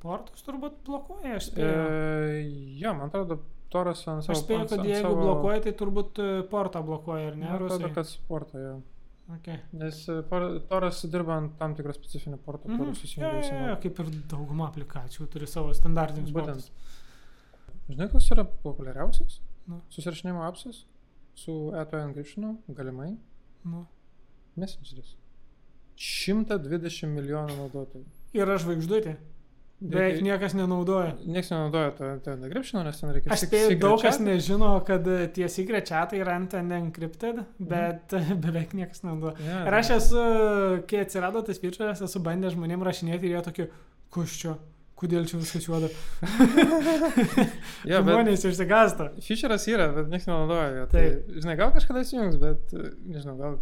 Speaker 3: portus turbūt blokuoja, aš
Speaker 2: E,
Speaker 3: spėju.
Speaker 2: jo, man atrodo, toras ant savo...
Speaker 3: Aš spėju,
Speaker 2: ant-
Speaker 3: kad jeigu
Speaker 2: savo-
Speaker 3: blokuoja, tai turbūt e, portą blokuoja, ar ne?
Speaker 2: Man atrodo,
Speaker 3: Rusai?
Speaker 2: kad sporto, jo.
Speaker 3: Okay.
Speaker 2: Nes e, por- toras dirba ant tam tikro specifinio porto,
Speaker 3: Mhm.
Speaker 2: kur
Speaker 3: Jo,
Speaker 2: susijungia
Speaker 3: jo,
Speaker 2: visi.
Speaker 3: jo,
Speaker 2: nodai.
Speaker 3: kaip ir dauguma aplikacijų turi savo standartinius
Speaker 2: Būtent. Žinai, kas yra populiariausias?
Speaker 3: Nu.
Speaker 2: Susirašinimo apsas su ETO encryptionu, galimai.
Speaker 3: Nu.
Speaker 2: Messengeris. 120 milijonų naudotojų.
Speaker 3: Yra žvaigždutė. Beveik niekas nenaudoja.
Speaker 2: Niekas nenaudoja to, to encryptiono, nes ten reikia
Speaker 3: Aš
Speaker 2: sek-
Speaker 3: spėju, daug kas nežino, kad tie secret chatai yra ant encrypted, bet e, beveik niekas nenaudoja.
Speaker 2: Ja,
Speaker 3: Ir aš esu, kai atsirado tas feature'as, esu bandęs žmonėm rašinėti ir jie tokie, kus čia, kodėl čia viskas juoda.
Speaker 2: bet
Speaker 3: Žmonės išsigasta.
Speaker 2: feature'as yra, bet niekas nenaudoja. Tai, žinai, gal kažkada įsijungs, bet nežinau, gal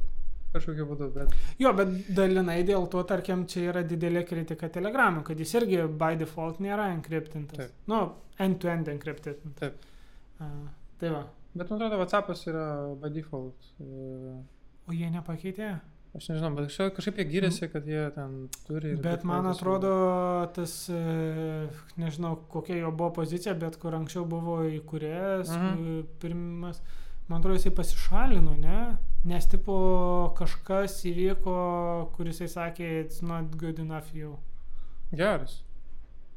Speaker 2: kažkokiu būdu, bet
Speaker 3: Jo, bet dalinai dėl to, tarkim, čia yra didelė kritika Telegramui, kad jis irgi by default nėra encryptintas.
Speaker 2: Taip.
Speaker 3: Nu, end-to-end encrypted.
Speaker 2: Taip.
Speaker 3: Uh, tai va.
Speaker 2: Bet man atrodo, WhatsApp'as yra by default. e,
Speaker 3: O jie nepakeitė.
Speaker 2: Aš nežinau, bet kažkaip, jie gyrėsi, kad jie ten turi. ir
Speaker 3: Bet man atrodo, tas, e, nežinau, kokia jo buvo pozicija, bet kur anksčiau buvo įkūrėjas,
Speaker 2: Mhm.
Speaker 3: e, pirmas, man atrodo, jisai pasišalino, ne? Nes tipo kažkas įvyko, kuris jisai sakė, it's not good enough jau.
Speaker 2: Geras.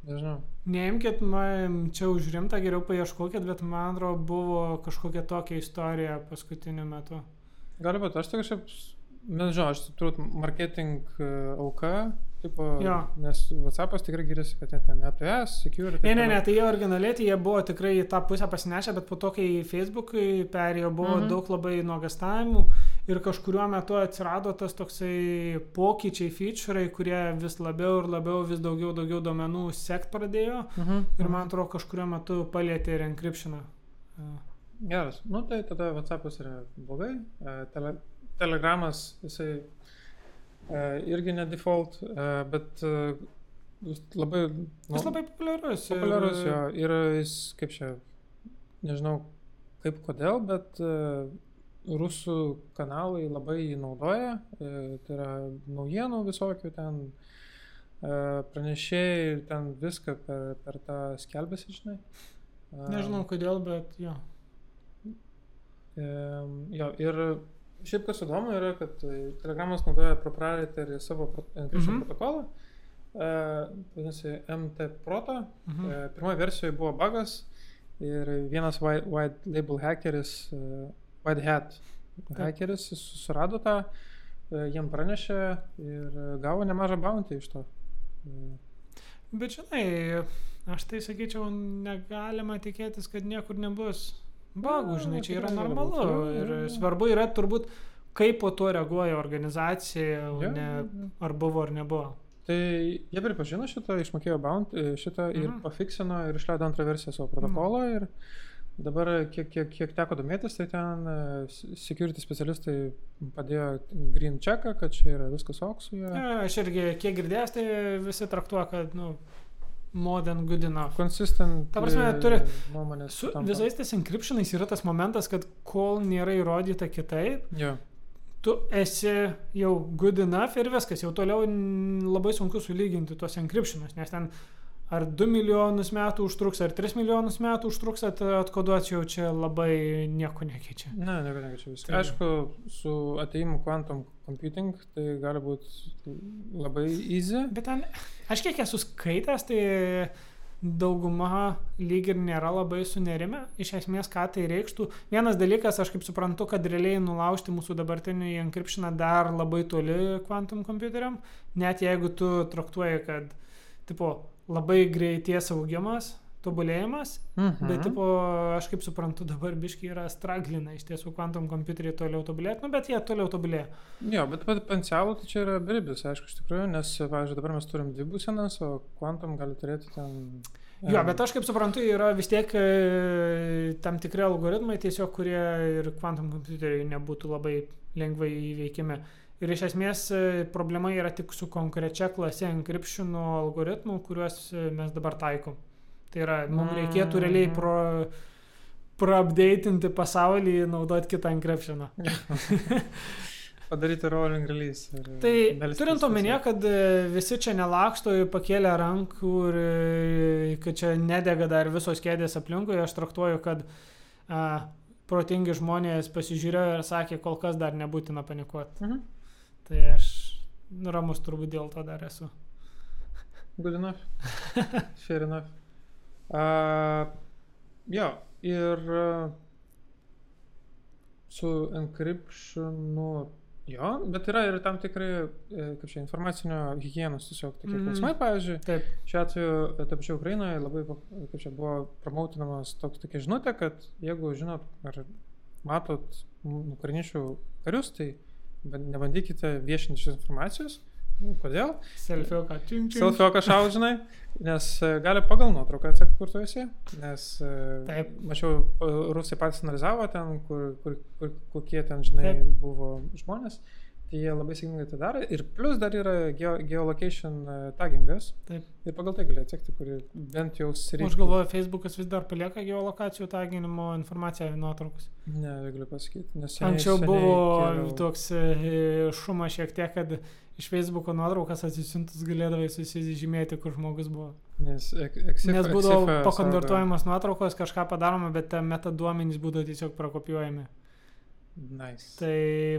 Speaker 2: Nežinau.
Speaker 3: Neimkit man čia už rimtą, geriau paieškokit, bet man atrodo buvo kažkokia tokia istorija paskutiniu metu.
Speaker 2: Gali būti, aš tai kažkaip, nežinau, aš turbūt marketing e, auka, tipo,
Speaker 3: Jo.
Speaker 2: nes WhatsApp'as tikrai gyrėsi, kad jie ten ATS, security.
Speaker 3: Ne, ne, ne, tai jie originaliai, tai jie buvo tikrai tą pusę pasinešę, bet po to, kai Facebook'ui perėjo, buvo
Speaker 2: Mhm.
Speaker 3: mhm. daug labai nuogastavimų ir kažkuriuo metu atsirado tas toksai pokyčiai, featureai, kurie vis labiau ir labiau, vis daugiau, daugiau duomenų sekt pradėjo
Speaker 2: Mhm.
Speaker 3: ir man atrodo kažkuriuo metu palėtė ir encryptioną.
Speaker 2: Geras. Nu, tai tada WhatsApp'as yra blogai. Tele, telegramas, jisai irgi ne default, e, bet e, labai... nu,
Speaker 3: Jis labai populiarus. ir-
Speaker 2: populiarus jo. Ir jis, kaip čia, nežinau kaip kodėl, bet rusų kanalai labai jį naudoja. Tai yra naujienų visokių ten pranešėjai ir ten viską per, per tą skelbėsi, žinai.
Speaker 3: Nežinau kodėl, bet jo.
Speaker 2: Jo, ir šiaip kas įdomu yra, kad e, Telegramas naudoja proprietary savo encryption
Speaker 3: Mhm.
Speaker 2: protokolą, e, vadinasi MT Proto.
Speaker 3: Mhm.
Speaker 2: E, Pirmoje versijoje buvo bugas ir vienas white, white label hackeris, e, White Hat hackeris, jis surado tą, e, jiem pranešė ir gavo nemažą bounty iš to. E,
Speaker 3: Bet žinai, aš tai sakyčiau, negalima tikėtis, kad niekur nebus bagų, žinai, čia yra normalu. Ir svarbu yra turbūt, kaip po to reaguoja organizacija, ne ar buvo ar nebuvo.
Speaker 2: Tai jie pripažino šitą, išmokėjo bounty e, šitą ir
Speaker 3: Mhm.
Speaker 2: pafiksino ir išleido antrą versiją savo protokolo. Ir dabar, kiek, kiek, kiek teko domėtis, tai ten e, security specialistai padėjo green checką, kad čia yra viskas juo.
Speaker 3: Ja, aš irgi, kiek girdėjęs, tai visi traktuoja, kad, nu, more than good enough.
Speaker 2: Consistent.
Speaker 3: Ta prasme,
Speaker 2: e,
Speaker 3: turi-
Speaker 2: nuomonės.
Speaker 3: Su
Speaker 2: sutampa.
Speaker 3: visais tais encryptionais yra tas momentas, kad kol nėra įrodyta kitaip,
Speaker 2: Jo.
Speaker 3: tu esi jau good enough ir viskas, jau toliau labai sunku sulyginti tuos encryptionus, nes ten ar 2 milijonus metų užtruks, ar 3 milijonus metų užtruks at, atkoduoti, jau čia labai nieko nekeičia.
Speaker 2: Ne, nieko nekeičia viską.
Speaker 3: Tai-
Speaker 2: Aišku, su ateimu quantum computing tai gali būti labai easy.
Speaker 3: Bet ten, aš kiek esu skaitęs, tai dauguma lyg ir nėra labai sunerime. Iš esmės, ką tai reikštų. Vienas dalykas, aš kaip suprantu, kad realiai nulaužti mūsų dabartinį encryptioną dar labai toli kvantum kompiuteriam, net jeigu tu traktuoji, kad tipo, labai greities augimas, tobulėjimas,
Speaker 2: Mhm.
Speaker 3: bet tipo, aš kaip suprantu, dabar biški yra straglina iš tiesų kvantum kompiuteriai toliau tobulėti, nu, bet jie toliau tobulėja.
Speaker 2: Jo, bet potencialų tai čia yra beribis, aišku, iš tikrųjų, nes, pavyzdžiui, dabar mes turim dvi būsenas, o quantum gali turėti ten...
Speaker 3: Jo, bet aš kaip suprantu, yra vis tiek e, tam tikri algoritmai tiesiog, kurie ir kvantum kompiuteriai nebūtų labai lengvai įveikimi. Ir iš esmės e, problema yra tik su konkrečia klase encryptionų algoritmų, kuriuos e, mes dabar taikom. Tai yra, mums reikėtų realiai pro, proupdatinti pasaulį, naudoti kitą encryptioną.
Speaker 2: Padaryti rolling release. Ir
Speaker 3: Tai turint omenyje, kad e, visi čia nelaksto ir pakėlė rankų ir e, kad čia nedega dar visos kėdės aplinkui, aš traktuoju, kad a, protingi žmonės pasižiūrėjo ir sakė, kol kas dar nebūtina panikuoti.
Speaker 2: Mhm.
Speaker 3: Tai aš ramus turbūt dėl to dar esu.
Speaker 2: Good enough. Fair enough. Uh, jo, ir uh, su encryptionu, jo, bet yra ir tam tikrai, e, kaip čia, informacinio hygienos tiesiog tokie
Speaker 3: Mhm.
Speaker 2: klausimai, pavyzdžiui,
Speaker 3: Taip,
Speaker 2: Šiuo atveju, e, taip pačiu Ukrainoje labai, kaip čia buvo promoutinamas toks tokia žinutė, kad jeigu žinot ar matot ukrainiečių karius, tai ban- nebandykite viešinti šios informacijos. Kodėl?
Speaker 3: selfie, čing čing.
Speaker 2: Selfie kažką žinai, nes e, gali pagal nuotrauką atsekti, kur tu esi. Nes e,
Speaker 3: Taip.
Speaker 2: mačiau, e, rusai patys analizavo ten, kur, kur, kur, kokie ten, žinai,
Speaker 3: Taip.
Speaker 2: buvo žmonės. Tai jie labai sėkmingai tai daro. Ir plus dar yra geo, geolocation e, tagingas.
Speaker 3: Taip.
Speaker 2: Ir pagal tai gali atsekti, kuri bent jau
Speaker 3: O
Speaker 2: sritį.
Speaker 3: Aš galvoju, Facebookas vis dar palieka geolokacijų taginimo informaciją nuotraukas.
Speaker 2: Ne, galiu pasakyti. Nes seniai-
Speaker 3: Anksčiau
Speaker 2: seniai
Speaker 3: buvo
Speaker 2: kėliau-
Speaker 3: toks e, šumas šiek tiek, kad iš Facebooko nuotraukas atsisintus galėdavai susižymėti, kur žmogus buvo.
Speaker 2: Nes, ek, eksif,
Speaker 3: Nes būdavo pakonvertuojamos nuotraukos, kažką padaroma, bet metaduomenys būdavo tiesiog prakopijuojami.
Speaker 2: Nice.
Speaker 3: Tai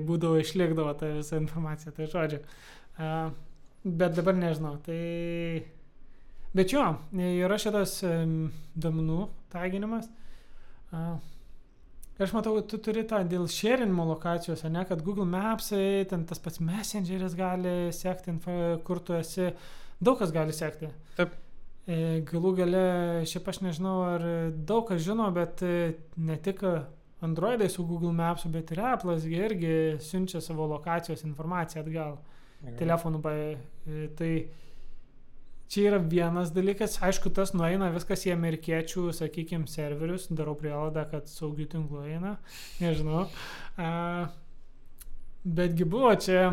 Speaker 3: būdavo išlikdavo ta visa informacija, tai žodžiu. A, bet dabar nežinau. Tai... Bet jo, yra šitas em, duomenų taginimas. A, Aš matau, tu turi tą dėl šėrinimo lokacijos, ne, kad Google Maps, ten tas pats Messengeris gali sekti, kur tu esi, daug kas gali sekti.
Speaker 2: Taip.
Speaker 3: E, Galų gale, šiaip aš nežinau, ar daug kas žino, bet e, ne tik Androidai su Google Maps, bet ir Apple'as gi irgi siunčia savo lokacijos informaciją atgal telefonu. Pa, e, tai čia yra vienas dalykas, aišku, tas nueina viskas į amerikiečių, sakykime, serverius, darau prielaidą, kad saugių tinklų eina, nežinau. A, betgi buvo čia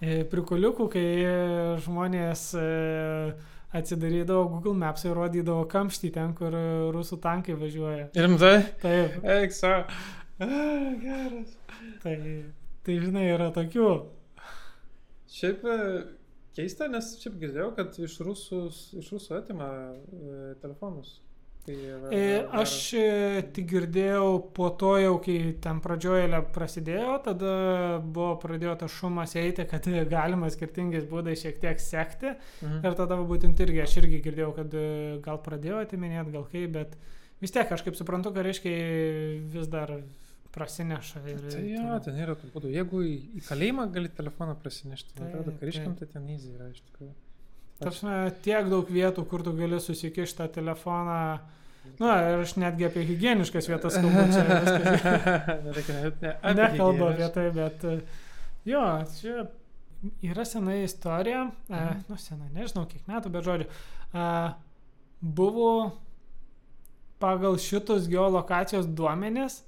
Speaker 3: e, prikuliukų, kai žmonės e, atsidarydavo Google Maps ir rodydavo kamštį ten, kur rusų tankai važiuoja.
Speaker 2: Rimtai?
Speaker 3: Taip,
Speaker 2: Eik, savo. Geras.
Speaker 3: tai, tai žinai, yra tokių.
Speaker 2: Šiaip e, keista, nes šiaip girdėjau, kad iš rusų, iš rusų atima e, telefonus. Tai, va,
Speaker 3: E,
Speaker 2: va-
Speaker 3: Aš e, tik girdėjau po to jau, kai ten pradžioje prasidėjo, tada buvo pradėjo tas šumas eiti, kad galima skirtingais būdais šiek tiek sekti.
Speaker 2: Mhm.
Speaker 3: Ir tada būtent irgi aš irgi girdėjau, kad e, gal pradėjo atiminėti, gal kaip, bet vis tiek aš kaip suprantu, kad reiškia vis dar prasineša. Ir,
Speaker 2: Tai jo,
Speaker 3: toliau.
Speaker 2: ten yra tų būdų. Jeigu į, kalėjimą gali telefoną prasinešti, man atrodo, kariškiam tai ten easy yra iš tikrųjų.
Speaker 3: Ta prasme, tiek daug vietų, kur tu gali susikišti tą telefoną. Na, ir aš netgi apie hygieniškas vietas kalbu.
Speaker 2: Ne, apie
Speaker 3: Nekalbu apie tai, bet e, jo, čia yra sena istorija, e,
Speaker 2: Mhm.
Speaker 3: nu sena, nežinau kiek metų, bet žodžiu, e, buvo pagal šitus geolokacijos duomenis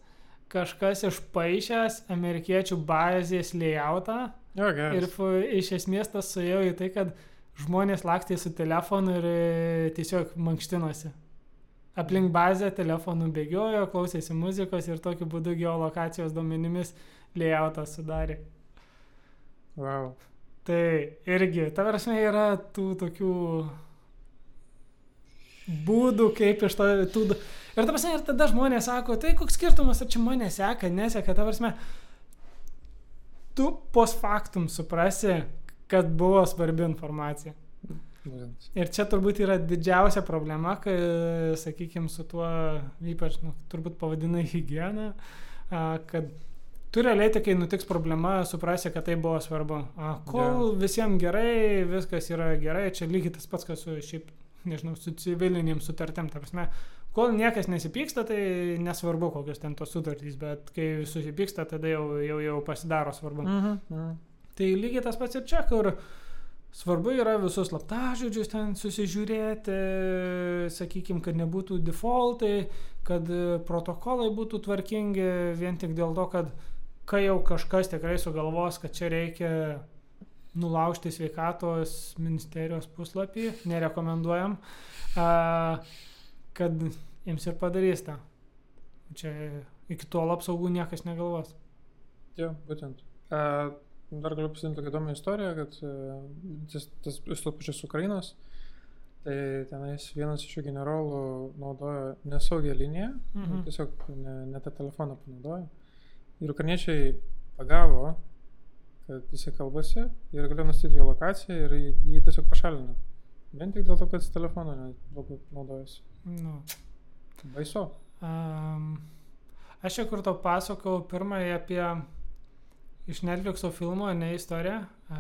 Speaker 3: kažkas išpaaišęs amerikiečių bazės layoutą
Speaker 2: Jo,
Speaker 3: ir
Speaker 2: gerai.
Speaker 3: fu- iš esmės tas suėjo į tai, kad žmonės lakstė su telefonu ir e, tiesiog mankštinosi. Aplink bazę telefonu bėgiojo, klausėsi muzikos ir tokiu būdu geolokacijos duomenimis layoutą sudarė.
Speaker 2: Wow.
Speaker 3: Tai irgi, ta prasme, yra tų tokių būdų, kaip iš to... Tų, ir ta prasme, ir tada žmonės sako, tai koks skirtumas, ar čia mane seka, neseka, ta prasme, tu post factum suprasi, kad buvo svarbi informacija. Ir čia turbūt yra didžiausia problema, kai, sakykime, su tuo, ypač, nu, turbūt pavadinai higieną, a, kad tu realiai tik, kai nutiks problema, suprasi, kad tai buvo svarbu. A, kol
Speaker 2: Jo.
Speaker 3: visiems gerai, viskas yra gerai, čia lygiai tas pats, kas su šiaip, nežinau, su civilinėm sutartim. Ta prasme, kol niekas nesipyksta, tai nesvarbu, kokios ten tos sutartys, bet kai susipyksta, tada jau, jau, jau pasidaro svarbu.
Speaker 2: Mhm. Mhm.
Speaker 3: Tai lygiai tas pats ir čia, kur svarbu yra visus slaptažodžius ten susižiūrėti, sakykime, kad nebūtų defaultai, kad protokolai būtų tvarkingi, vien tik dėl to, kad kai jau kažkas tikrai sugalvos, kad čia reikia nulaužti sveikatos ministerijos puslapį, nerekomenduojam, kad jiems ir padarys tą. Čia iki tol apsaugų niekas negalvos.
Speaker 2: Jo, būtent. A, dar galiu pasidalinti tokią įdomią istoriją, kad a, tas, tas iš tos pačios Ukrainos, tai tenais vienas iš jų generolų naudojo nesaugią liniją,
Speaker 3: Mhm.
Speaker 2: tiesiog ne, ne tą telefoną panaudojo. Ir ukrainiečiai pagavo, kad jisai kalbasi ir galėjo nustatyti jo lokaciją ir jį, tiesiog pašalino. Vien tik dėl to, kad jis telefoną naudojasi.
Speaker 3: Nu.
Speaker 2: Baisu.
Speaker 3: Um, aš jau kur tau pasakau pirmąjį apie iš Netflixo filmo, ne istoriją, uh,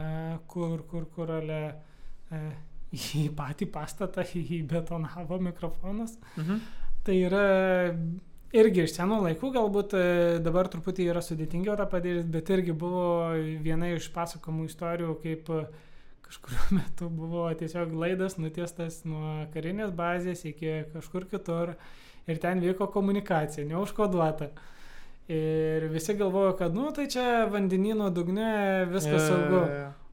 Speaker 3: kur, kur, kur ale, uh, į patį pastatą įbetonavo mikrofonas.
Speaker 2: Mhm.
Speaker 3: Tai yra irgi iš senų laikų, galbūt e, dabar truputį yra sudėtingiau tą padaryti, bet irgi buvo viena iš pasakomų istorijų, kaip e, kažkuriuo metu buvo tiesiog laidas nutiestas nuo karinės bazės iki kažkur kitur ir ten vyko komunikacija, neužkoduota. Ir visi galvojo, kad, nu, tai čia vandenino dugne viskas saugu.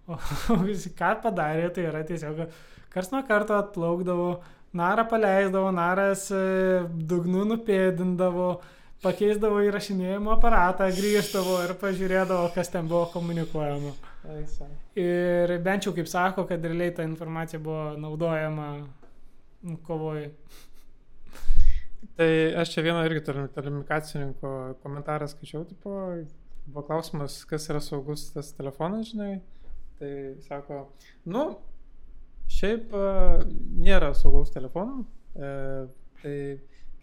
Speaker 3: O visi ką padarė, tai yra tiesiog kars nuo karto atplaukdavo, narą paleisdavo, naras e, dugnų nupėdindavo, pakeisdavo įrašinėjimo aparatą, grįždavo ir pažiūrėdavo, kas ten buvo komunikuojama. Ir bent jau kaip sako, kad realiai ta informacija buvo naudojama nu, kovoj.
Speaker 2: Tai aš čia vieną irgi tele- telekomunikacininko komentarą skaičiau, tipo, buvo klausimas, kas yra saugus tas telefonas, žinai. Tai sako, nu, šiaip a, nėra saugaus telefono. E, tai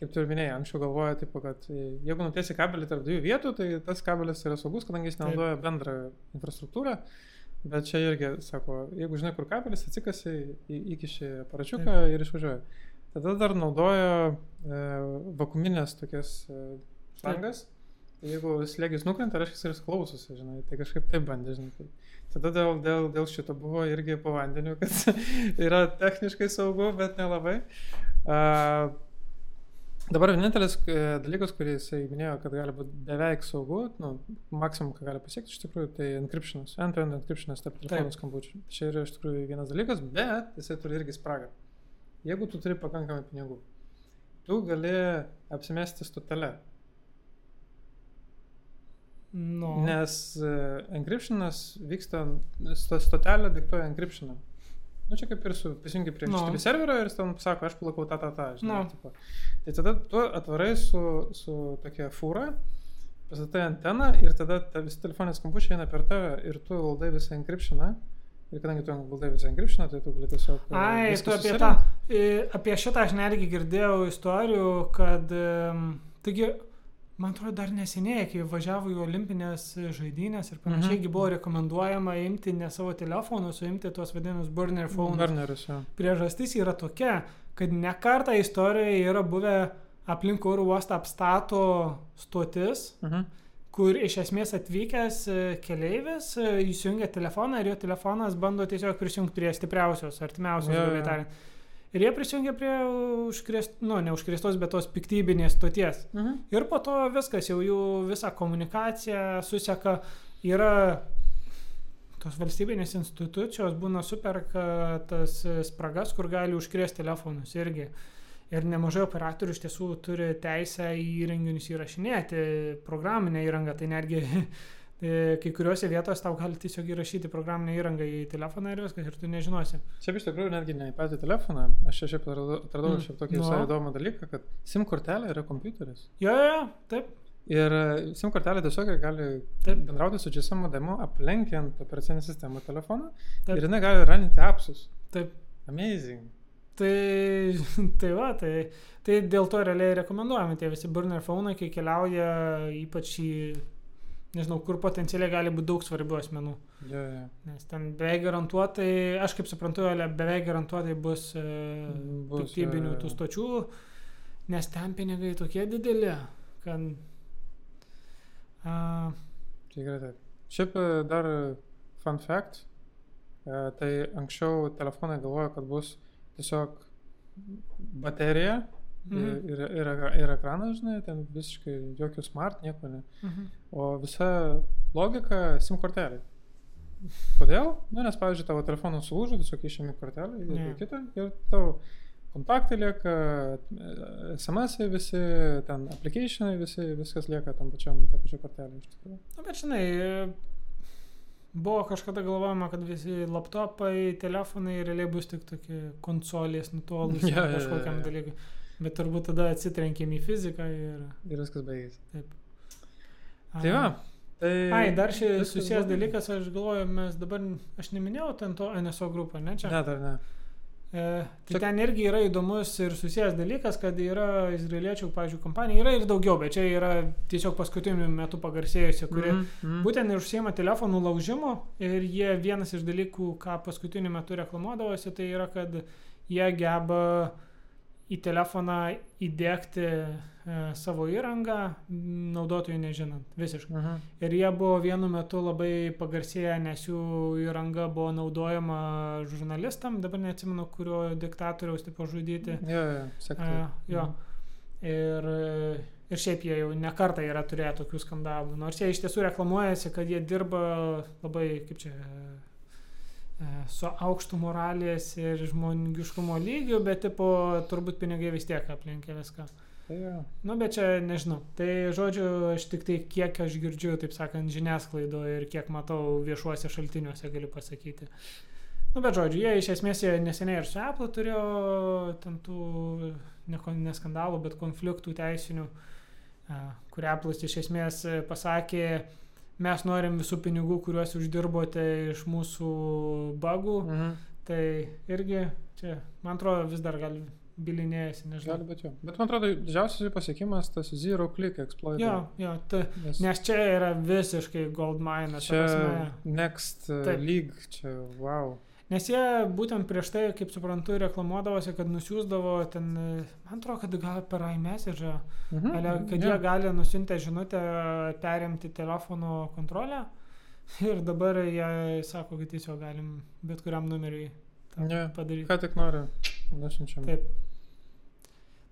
Speaker 2: kaip tu ir minėjai, anksčiau galvoja, tipo, kad e, jeigu nutiesi kabelį tarp dviejų vietų, tai tas kabelis yra saugus, kadangi jis
Speaker 3: Taip.
Speaker 2: naudoja bendrą infrastruktūrą. Bet čia irgi sako, jeigu žinai, kur kabelis, atsikasi, įkiši aparačiuką ir išvažiuoja. Tada dar naudojo e, vakuminės tokias e, šlangas. Tai Jeigu slėgis nukrenta, reiškia, jis klausosi, žinai, tai kažkaip taip bandė, žinai. Tai tada dėl, dėl, dėl šito buvo irgi po vandeniu, kad yra techniškai saugu, bet nelabai. A, Dabar vienintelis e, dalykas, kurį jisai minėjo, kad gali būti beveik saugu, nu, maksimum, ką gali pasiekti iš tikrųjų, tai encryptionas, end-to-end encryptionas tarp telefonų skambučių. Čia yra iš tikrųjų vienas dalykas, bet jisai turi irgi spragą. Jeigu tu turi pakankamai pinigų, tu gali apsimesti stotelę.
Speaker 3: Nu.
Speaker 2: Nes uh, encryptionas vyksta, sto, stotelė diktuoja encryptioną. Nu, čia kaip ir su prisijungi prie
Speaker 3: Nu.
Speaker 2: HTTP serverio ir jis ten sako, aš palakau tą, tą, tą. Žinai,
Speaker 3: Nu.
Speaker 2: tipo. Tai tada tu atvarai su, su tokia fūra, pastatai anteną ir tada ta visi telefonės skambučiai eina per tave ir tu valdai visą encryptioną. Ir kadangi tu visą encryptioną, tai tu gali tiesiog... e,
Speaker 3: Ai, tu apie tą. Apie šitą aš netgi girdėjau istorijų, kad... Taigi, man atrodo, dar neseniai, kai važiavo į olimpinės žaidynės ir panašiai,
Speaker 2: Mhm.
Speaker 3: buvo rekomenduojama imti ne savo telefonus, o imti tuos vadinamus burner phones.
Speaker 2: Burnerius, jo.
Speaker 3: Priežastis yra tokia, kad ne kartą istorijoje yra buvę aplink oro uostą apstato stotis,
Speaker 2: Mhm.
Speaker 3: Kur iš esmės atvykęs e, keleivis e, įsijungia telefoną ir jo telefonas bando tiesiog prisijungti prie stipriausios, artimiausios,
Speaker 2: jo.
Speaker 3: grubiai tariant. Ir jie prisijungia prie užkrėst, nu, ne užkrėstos, bet tos piktybinės stoties.
Speaker 2: Mhm.
Speaker 3: Ir po to viskas, jau jų visa komunikacija suseka, yra tos valstybinės institucijos būna superka tas spragas, kur gali užkrėsti telefonus irgi. Ir nemažai operatorių iš tiesų turi teisę į įrenginius įrašinėti, programinę įrangą, tai netgi e, kai kuriuose vietose tau gali tiesiog įrašyti programinę įrangą į telefoną ir viskas, ir tu nežinosi.
Speaker 2: Šiaip iš tikrųjų netgi ne į patį telefoną. Aš šiaip atradau,
Speaker 3: Mm.
Speaker 2: šiaip tokį
Speaker 3: Nu.
Speaker 2: visai įdomų dalyką, kad SIM kortelė yra kompiuteris.
Speaker 3: Jo, jo, jo, taip,
Speaker 2: Ir e, SIM kortelė tiesiog gali
Speaker 3: Taip.
Speaker 2: bendrauti su GSM modemu, aplenkiant operacinę sistemą telefoną.
Speaker 3: Taip.
Speaker 2: Ir jinai gali raninti apsus.
Speaker 3: taip.
Speaker 2: Amazing.
Speaker 3: Tai, tai va, tai, tai dėl to realiai rekomenduojami tie visi burner phone, kai keliauja ypač į, nežinau, kur potencialiai gali būti daug svarbių asmenų.
Speaker 2: Jo, jo.
Speaker 3: Nes ten beveik garantuotai, aš kaip suprantu, beveik garantuotai bus, e,
Speaker 2: Bus,
Speaker 3: piktybinių
Speaker 2: jo, jo.
Speaker 3: tų stočių, nes ten pinigai tokie dideli, kad... A,
Speaker 2: Tikrai taip. Šiaip e, dar fun fact. e, Tai anksčiau telefonai galvojo, kad bus tiesiog baterija
Speaker 3: Mhm.
Speaker 2: ir, ir, ir, ekranas, žinai, ten visiškai jokių smart, nieko ne.
Speaker 3: mhm.
Speaker 2: O visa logika SIM kortelė. Kodėl? Nu, nes, pavyzdžiui, tavo telefonas sulūžo, tiesiog išėmė kortelę ir yeah. kitą ir tavo kontaktai lieka, SMS visi, ten applicationai visi, viskas lieka tam pačiam, kortelę iš tikrųjų.
Speaker 3: Na, bet žinai, buvo kažkada galvojama, kad visi laptopai, telefonai realiai bus tik tokie konsolės nutolus
Speaker 2: jo,
Speaker 3: kažkokiam
Speaker 2: jo.
Speaker 3: dalykui. Bet turbūt tada atsitrenkėm į fiziką ir...
Speaker 2: Ir viskas baigėsi.
Speaker 3: a,
Speaker 2: Tai va. Tai
Speaker 3: Ai, dar šis susijęs dalykas, aš galvoju, mes dabar, aš neminėjau ten to NSO grupą, ne čia?
Speaker 2: Ne, dar ne.
Speaker 3: E, tai
Speaker 2: Čia-
Speaker 3: ten irgi yra įdomus ir susijęs dalykas, kad yra izraeliečių, pavyzdžiui, kompanija, yra ir daugiau, bet čia yra tiesiog paskutiniu metu pagarsėjusi, kuri
Speaker 2: Mhm, mhm.
Speaker 3: Būtent ir užsiema telefonų laužimu ir jie vienas iš dalykų, ką paskutiniu metu reklamuodavosi, tai yra, kad jie geba į telefoną įdėkti e, savo įrangą, naudotojų nežinant visiškai.
Speaker 2: Mhm.
Speaker 3: Ir jie buvo vienu metu labai pagarsėję, nes jų įranga buvo naudojama žurnalistam, dabar neatsimenu, kurio diktatoriaus tipo žudyti.
Speaker 2: Jo, jo, sekti.
Speaker 3: A, jo. Ir, ir šiaip jie jau nekartą yra turėję tokių skandalų. Nors jie iš tiesų reklamuojasi, kad jie dirba labai, kaip čia, e, su aukštu moralės ir žmogiškumo lygiu, bet tipo, turbūt pinigai vis tiek aplinkia viską.
Speaker 2: Jo.
Speaker 3: Nu, bet čia nežinau. Tai žodžiu, aš tik tai kiek aš girdžiu, taip sakant, žiniasklaidoje ir kiek matau viešuose šaltiniuose galiu pasakyti. Nu, bet žodžiu, jie iš esmės jie neseniai ir su Apple turėjo ten tų ne, kon- ne bet konfliktų teisinių, a, kur Apple'as iš esmės e, pasakė, mes norim visų pinigų, kuriuos uždirbote iš mūsų bagų.
Speaker 2: Mhm.
Speaker 3: Tai irgi čia, man atrodo, vis dar gal bilinėjasi, nežinau.
Speaker 2: Gali būti jo. Bet man atrodo, didžiausias pasiekimas tas zero click exploit.
Speaker 3: Jo, jo, ta,
Speaker 2: Nes
Speaker 3: Nes čia yra visiškai gold mine.
Speaker 2: čia next uh,
Speaker 3: Taip.
Speaker 2: league, čia wow.
Speaker 3: Nes jie būtent prieš tai, kaip suprantu, reklamuodavosi, kad nusiųsdavo ten, man atrodo, kad gal per iMessage,
Speaker 2: Mhm.
Speaker 3: ale, kad
Speaker 2: jo.
Speaker 3: jie gali nusintę žinutę perimti telefono kontrolę. Ir dabar jie sako, kad tiesiog galim bet kuriam numeriui
Speaker 2: Jo.
Speaker 3: padaryti.
Speaker 2: Ką tik noriu, nusinčiam.
Speaker 3: Taip.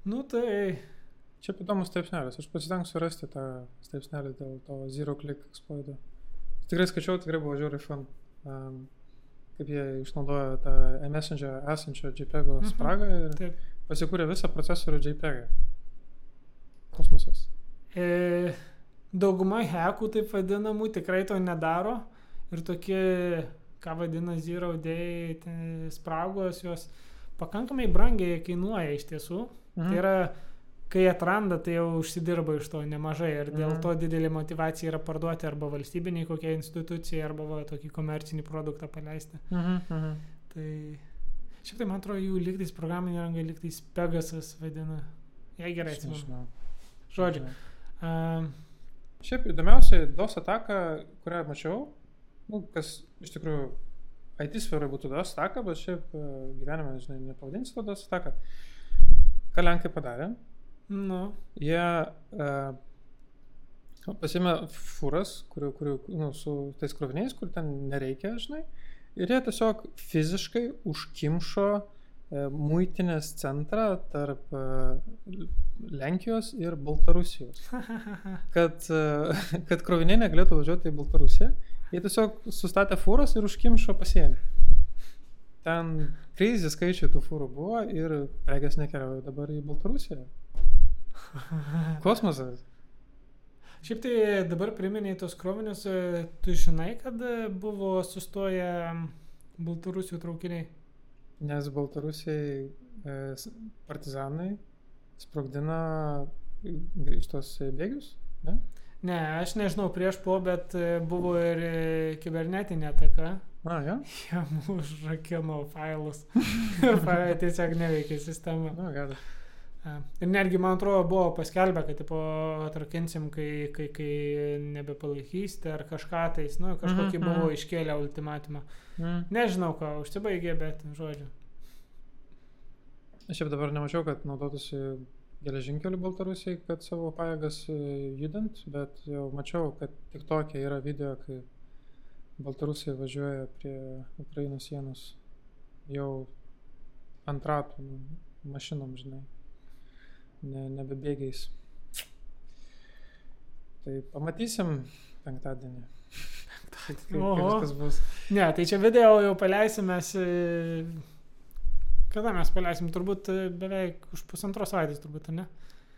Speaker 3: Nu tai
Speaker 2: Šiaip įdomus straipsnelis. Aš pasitengsiu rasti tą straipsnelį dėl to Zero Click exploito. Tikrai skaičiau, tikrai buvo žiauriai fun. Um, kaip jie išnaudojo tą e-messenger esančią JPEG
Speaker 3: Mhm.
Speaker 2: spragą ir
Speaker 3: Taip.
Speaker 2: pasikūrė visą procesorių JPEG. Kosmosas.
Speaker 3: E, dauguma hekų, taip vadinamų, tikrai to nedaro. Ir tokie, ką vadina Zero Day spragos, jos pakankamai brangiai kainuoja iš tiesų.
Speaker 2: Mhm.
Speaker 3: Tai yra, kai atranda, tai jau užsidirba iš to nemažai. Ir dėl
Speaker 2: Mhm.
Speaker 3: to didelė motivacija yra parduoti arba valstybiniai kokiai institucijai, arba va, tokį komercinį produktą paleisti.
Speaker 2: Mhm, mhm.
Speaker 3: Tai šiaip tai man atrodo, jų lygtais programinė įranga lygtais Pegasas vadina. Jei gerai atsimenu. Žodžiu. Um,
Speaker 2: Šiaip įdomiausia DOS ataka, kurią mačiau, nu, kas iš tikrųjų IT sferoje būtų DOS ataka, bet šiaip e, gyvenime, žinai, nepavadinsi to DOS ataka. Ką Lenkai padarė?
Speaker 3: Nu,
Speaker 2: Jie uh, pasėmė fūras, kurių, kurių, nu, su tais kroviniais, kur ten nereikia, žinai, ir jie tiesiog fiziškai užkimšo uh, muitinės centrą tarp uh, Lenkijos ir Baltarusijos kad, e, kad kroviniai negalėtų važiuoti į Baltarusiją. Jie tiesiog sustatė fūras ir užkimšo pasienį. Ten kreizį skaičiai tų fūrų buvo ir prekės nekeliauja dabar į Baltarusiją. Kosmosas.
Speaker 3: Šiaip tai dabar priminėjai tos krovinius, e, tu žinai, kad e, buvo sustoję Baltarusių traukiniai.
Speaker 2: Nes Baltarusijai e, partizanai sprogdina iš tos bėgius. Ne?
Speaker 3: Ne, aš nežinau prieš po, bet buvo ir kibernetinė ataka.
Speaker 2: A, jo?
Speaker 3: Jam užrakino failus. ir failai tiesiog neveikė sistema.
Speaker 2: Na, gerai.
Speaker 3: A, Ir netgi, man atrodo, buvo paskelbę, kad tipo, atrakinsim, kai, kai, kai nebepalaikysite ar kažką tais, nu, kažkokį
Speaker 2: Mhm,
Speaker 3: buvo
Speaker 2: mhm.
Speaker 3: iškėlę ultimatumą.
Speaker 2: Mm.
Speaker 3: Nežinau, ką užsibaigė, bet žodžiu.
Speaker 2: Aš šiaip dabar nemačiau, kad naudotųsi geležinkeliu Baltarusijai, kad savo pajėgas e, judint, bet jau mačiau, kad tik tokia yra video, kai Baltarusija važiuoja prie Ukrainos sienos jau ant ratų mašinom, žinai, ne, nebebėgiais. Tai pamatysim penktadienį. Viskas bus.
Speaker 3: Ne, tai čia video jau paleisim mes. e, Kada mes paleisim? Turbūt e, beveik už pusantros savaitės, turbūt, ne?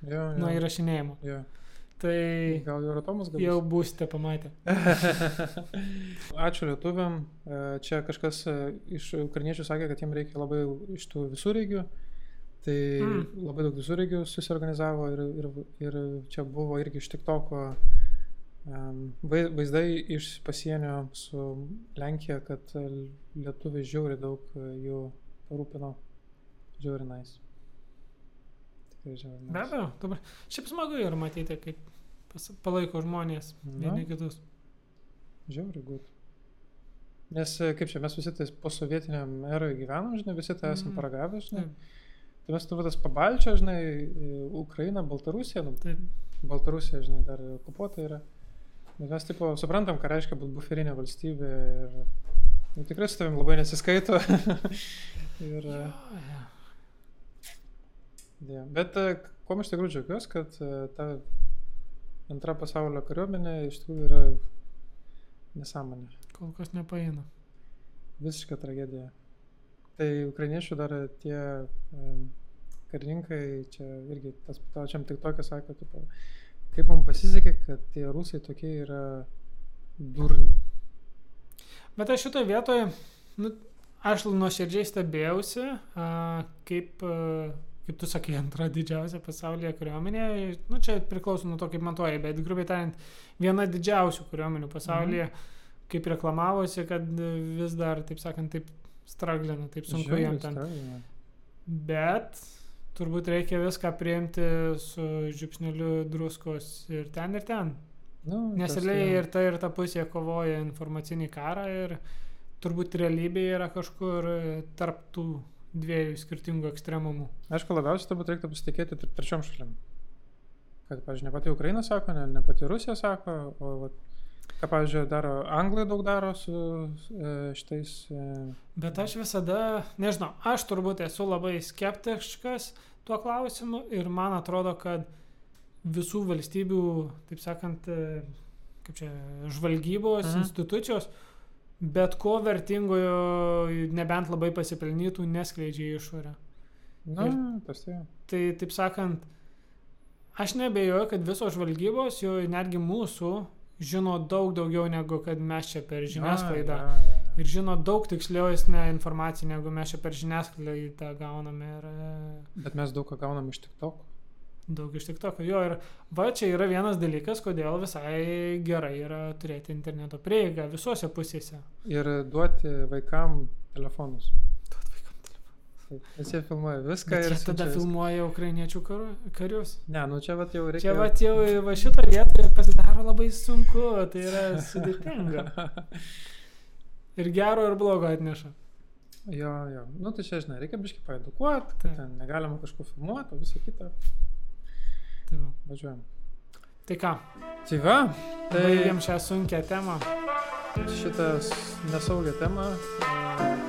Speaker 2: Jo,
Speaker 3: Nuo
Speaker 2: jo,
Speaker 3: įrašinėjimo.
Speaker 2: jo.
Speaker 3: Tai
Speaker 2: Gal jau Rotomas gal.
Speaker 3: jau būsite pamatę.
Speaker 2: Ačiū lietuviam. E, Čia kažkas iš ukrainiečių sakė, kad jiems reikia labai iš tų visureigių. Tai
Speaker 3: Mm.
Speaker 2: mm. labai daug visureigių susiorganizavo ir, ir, ir čia buvo irgi iš TikToko um, vaizdai iš pasienio su Lenkija, kad lietuviai žiauri daug e, jų parūpino. Žiauri nais. Tikrai žiauri
Speaker 3: Be
Speaker 2: nais.
Speaker 3: abejo, dabar. Šiaip smagu ir matyti, kaip pas, palaiko žmonės
Speaker 2: Na.
Speaker 3: vieni kitus.
Speaker 2: Žiauri gut. Nes e, kaip čia mes visi tais posovietiniam eroje gyvenam, žinai, visi tą esam
Speaker 3: Mhm.
Speaker 2: paragavę, žinai.
Speaker 3: Taip,
Speaker 2: Tai mes turbūt tas pabalčia, žinai, Ukraina, Baltarusija, nu,
Speaker 3: taip.
Speaker 2: Baltarusija, žinai, dar okupuota yra. Bet mes, tipo, suprantam, ką reiškia būti buferinė valstybė ir nu, tikrai su tavim labai nesiskaito. ir,
Speaker 3: Jo, jo.
Speaker 2: ja. Bet kuo aš tikrai džiaugiuosi, kad e, ta antra pasaulio kariuomenė iš tikrųjų yra nesąmonė.
Speaker 3: Kol kas nepaina.
Speaker 2: Visiška tragedija. Tai ukrainiečių dar tie karininkai, čia irgi tas pačiam tik tokia sako, tipo, kaip mums pasisekė, kad tie rusai tokie yra durni.
Speaker 3: Bet aš šitoje vietoje, nu, aš nuoširdžiai stebėjausi, a, kaip, a, kaip tu sakai, antra didžiausia pasaulyje kariuomenė. Nu, čia priklauso nuo to, kaip matuoji, bet grubiai tariant, viena didžiausių kariuomenių pasaulyje, mhm. kaip reklamavosi, kad vis dar, taip sakant, taip straglina, taip sunku jam ten.
Speaker 2: stragina.
Speaker 3: Bet turbūt reikia viską priimti su žiupsneliu druskos ir ten ir ten.
Speaker 2: Nu,
Speaker 3: Nes realiai ir ta ir ta pusė kovoja informacinį karą ir turbūt realybėje yra kažkur tarp tų dviejų skirtingų ekstremumų.
Speaker 2: Aišku, labiausiai turbūt reiktų pasitikėti tre- trečiom šalim. Kad, pavyzdžiui, ne pati Ukraina sako, ne, ne pati Rusija sako, o, vat, ką, pavyzdžiui, daro Anglai daug daro su e, šitais. E,
Speaker 3: Bet aš visada, nežinau, aš turbūt esu labai skeptiškas tuo klausimu ir man atrodo, kad visų valstybių, taip sakant, e, kaip čia, žvalgybos
Speaker 2: mhm.
Speaker 3: institucijos, bet ko vertingojo, nebent labai pasipelnytų, neskleidžia išorę.
Speaker 2: Na,
Speaker 3: Ir-
Speaker 2: tas tai.
Speaker 3: Tai taip sakant, aš nebejoju, kad visos žvalgybos, jau netgi mūsų, žino daug daugiau negu kad mes čia per žiniasklaidą.
Speaker 2: A, ja, ja.
Speaker 3: Ir žino daug tikslesnę informaciją, negu mes čia per žiniasklaidą gauname. Ir e,
Speaker 2: Bet mes daug ką gaunam iš tik to.
Speaker 3: daug iš tik to. Jo, ir va čia yra vienas dalykas, kodėl visai gerai yra turėti interneto prieigą visose pusėse.
Speaker 2: Ir duoti vaikam telefonus. Taip, Nes jie filmuoja viską
Speaker 3: Bet
Speaker 2: ir
Speaker 3: jie tada
Speaker 2: siunčia viską.
Speaker 3: filmuoja ukrainiečių karu, karius.
Speaker 2: Ne, nu čia vat jau reikia.
Speaker 3: Čia va jau va šitą vietą pasidaro labai sunku, tai yra sudėtinga. Ir gero, ir blogo atneša.
Speaker 2: Jo, jo. Nu tai čia, žinai, reikia biškai paedukuoti, kad ten negalima kažko filmuoti, visą kitą.
Speaker 3: Tai, va.
Speaker 2: Važiuojam.
Speaker 3: tai ką,
Speaker 2: Tai va, tai
Speaker 3: baigiam šią sunkę temą.
Speaker 2: šitą nesaugią temą. e,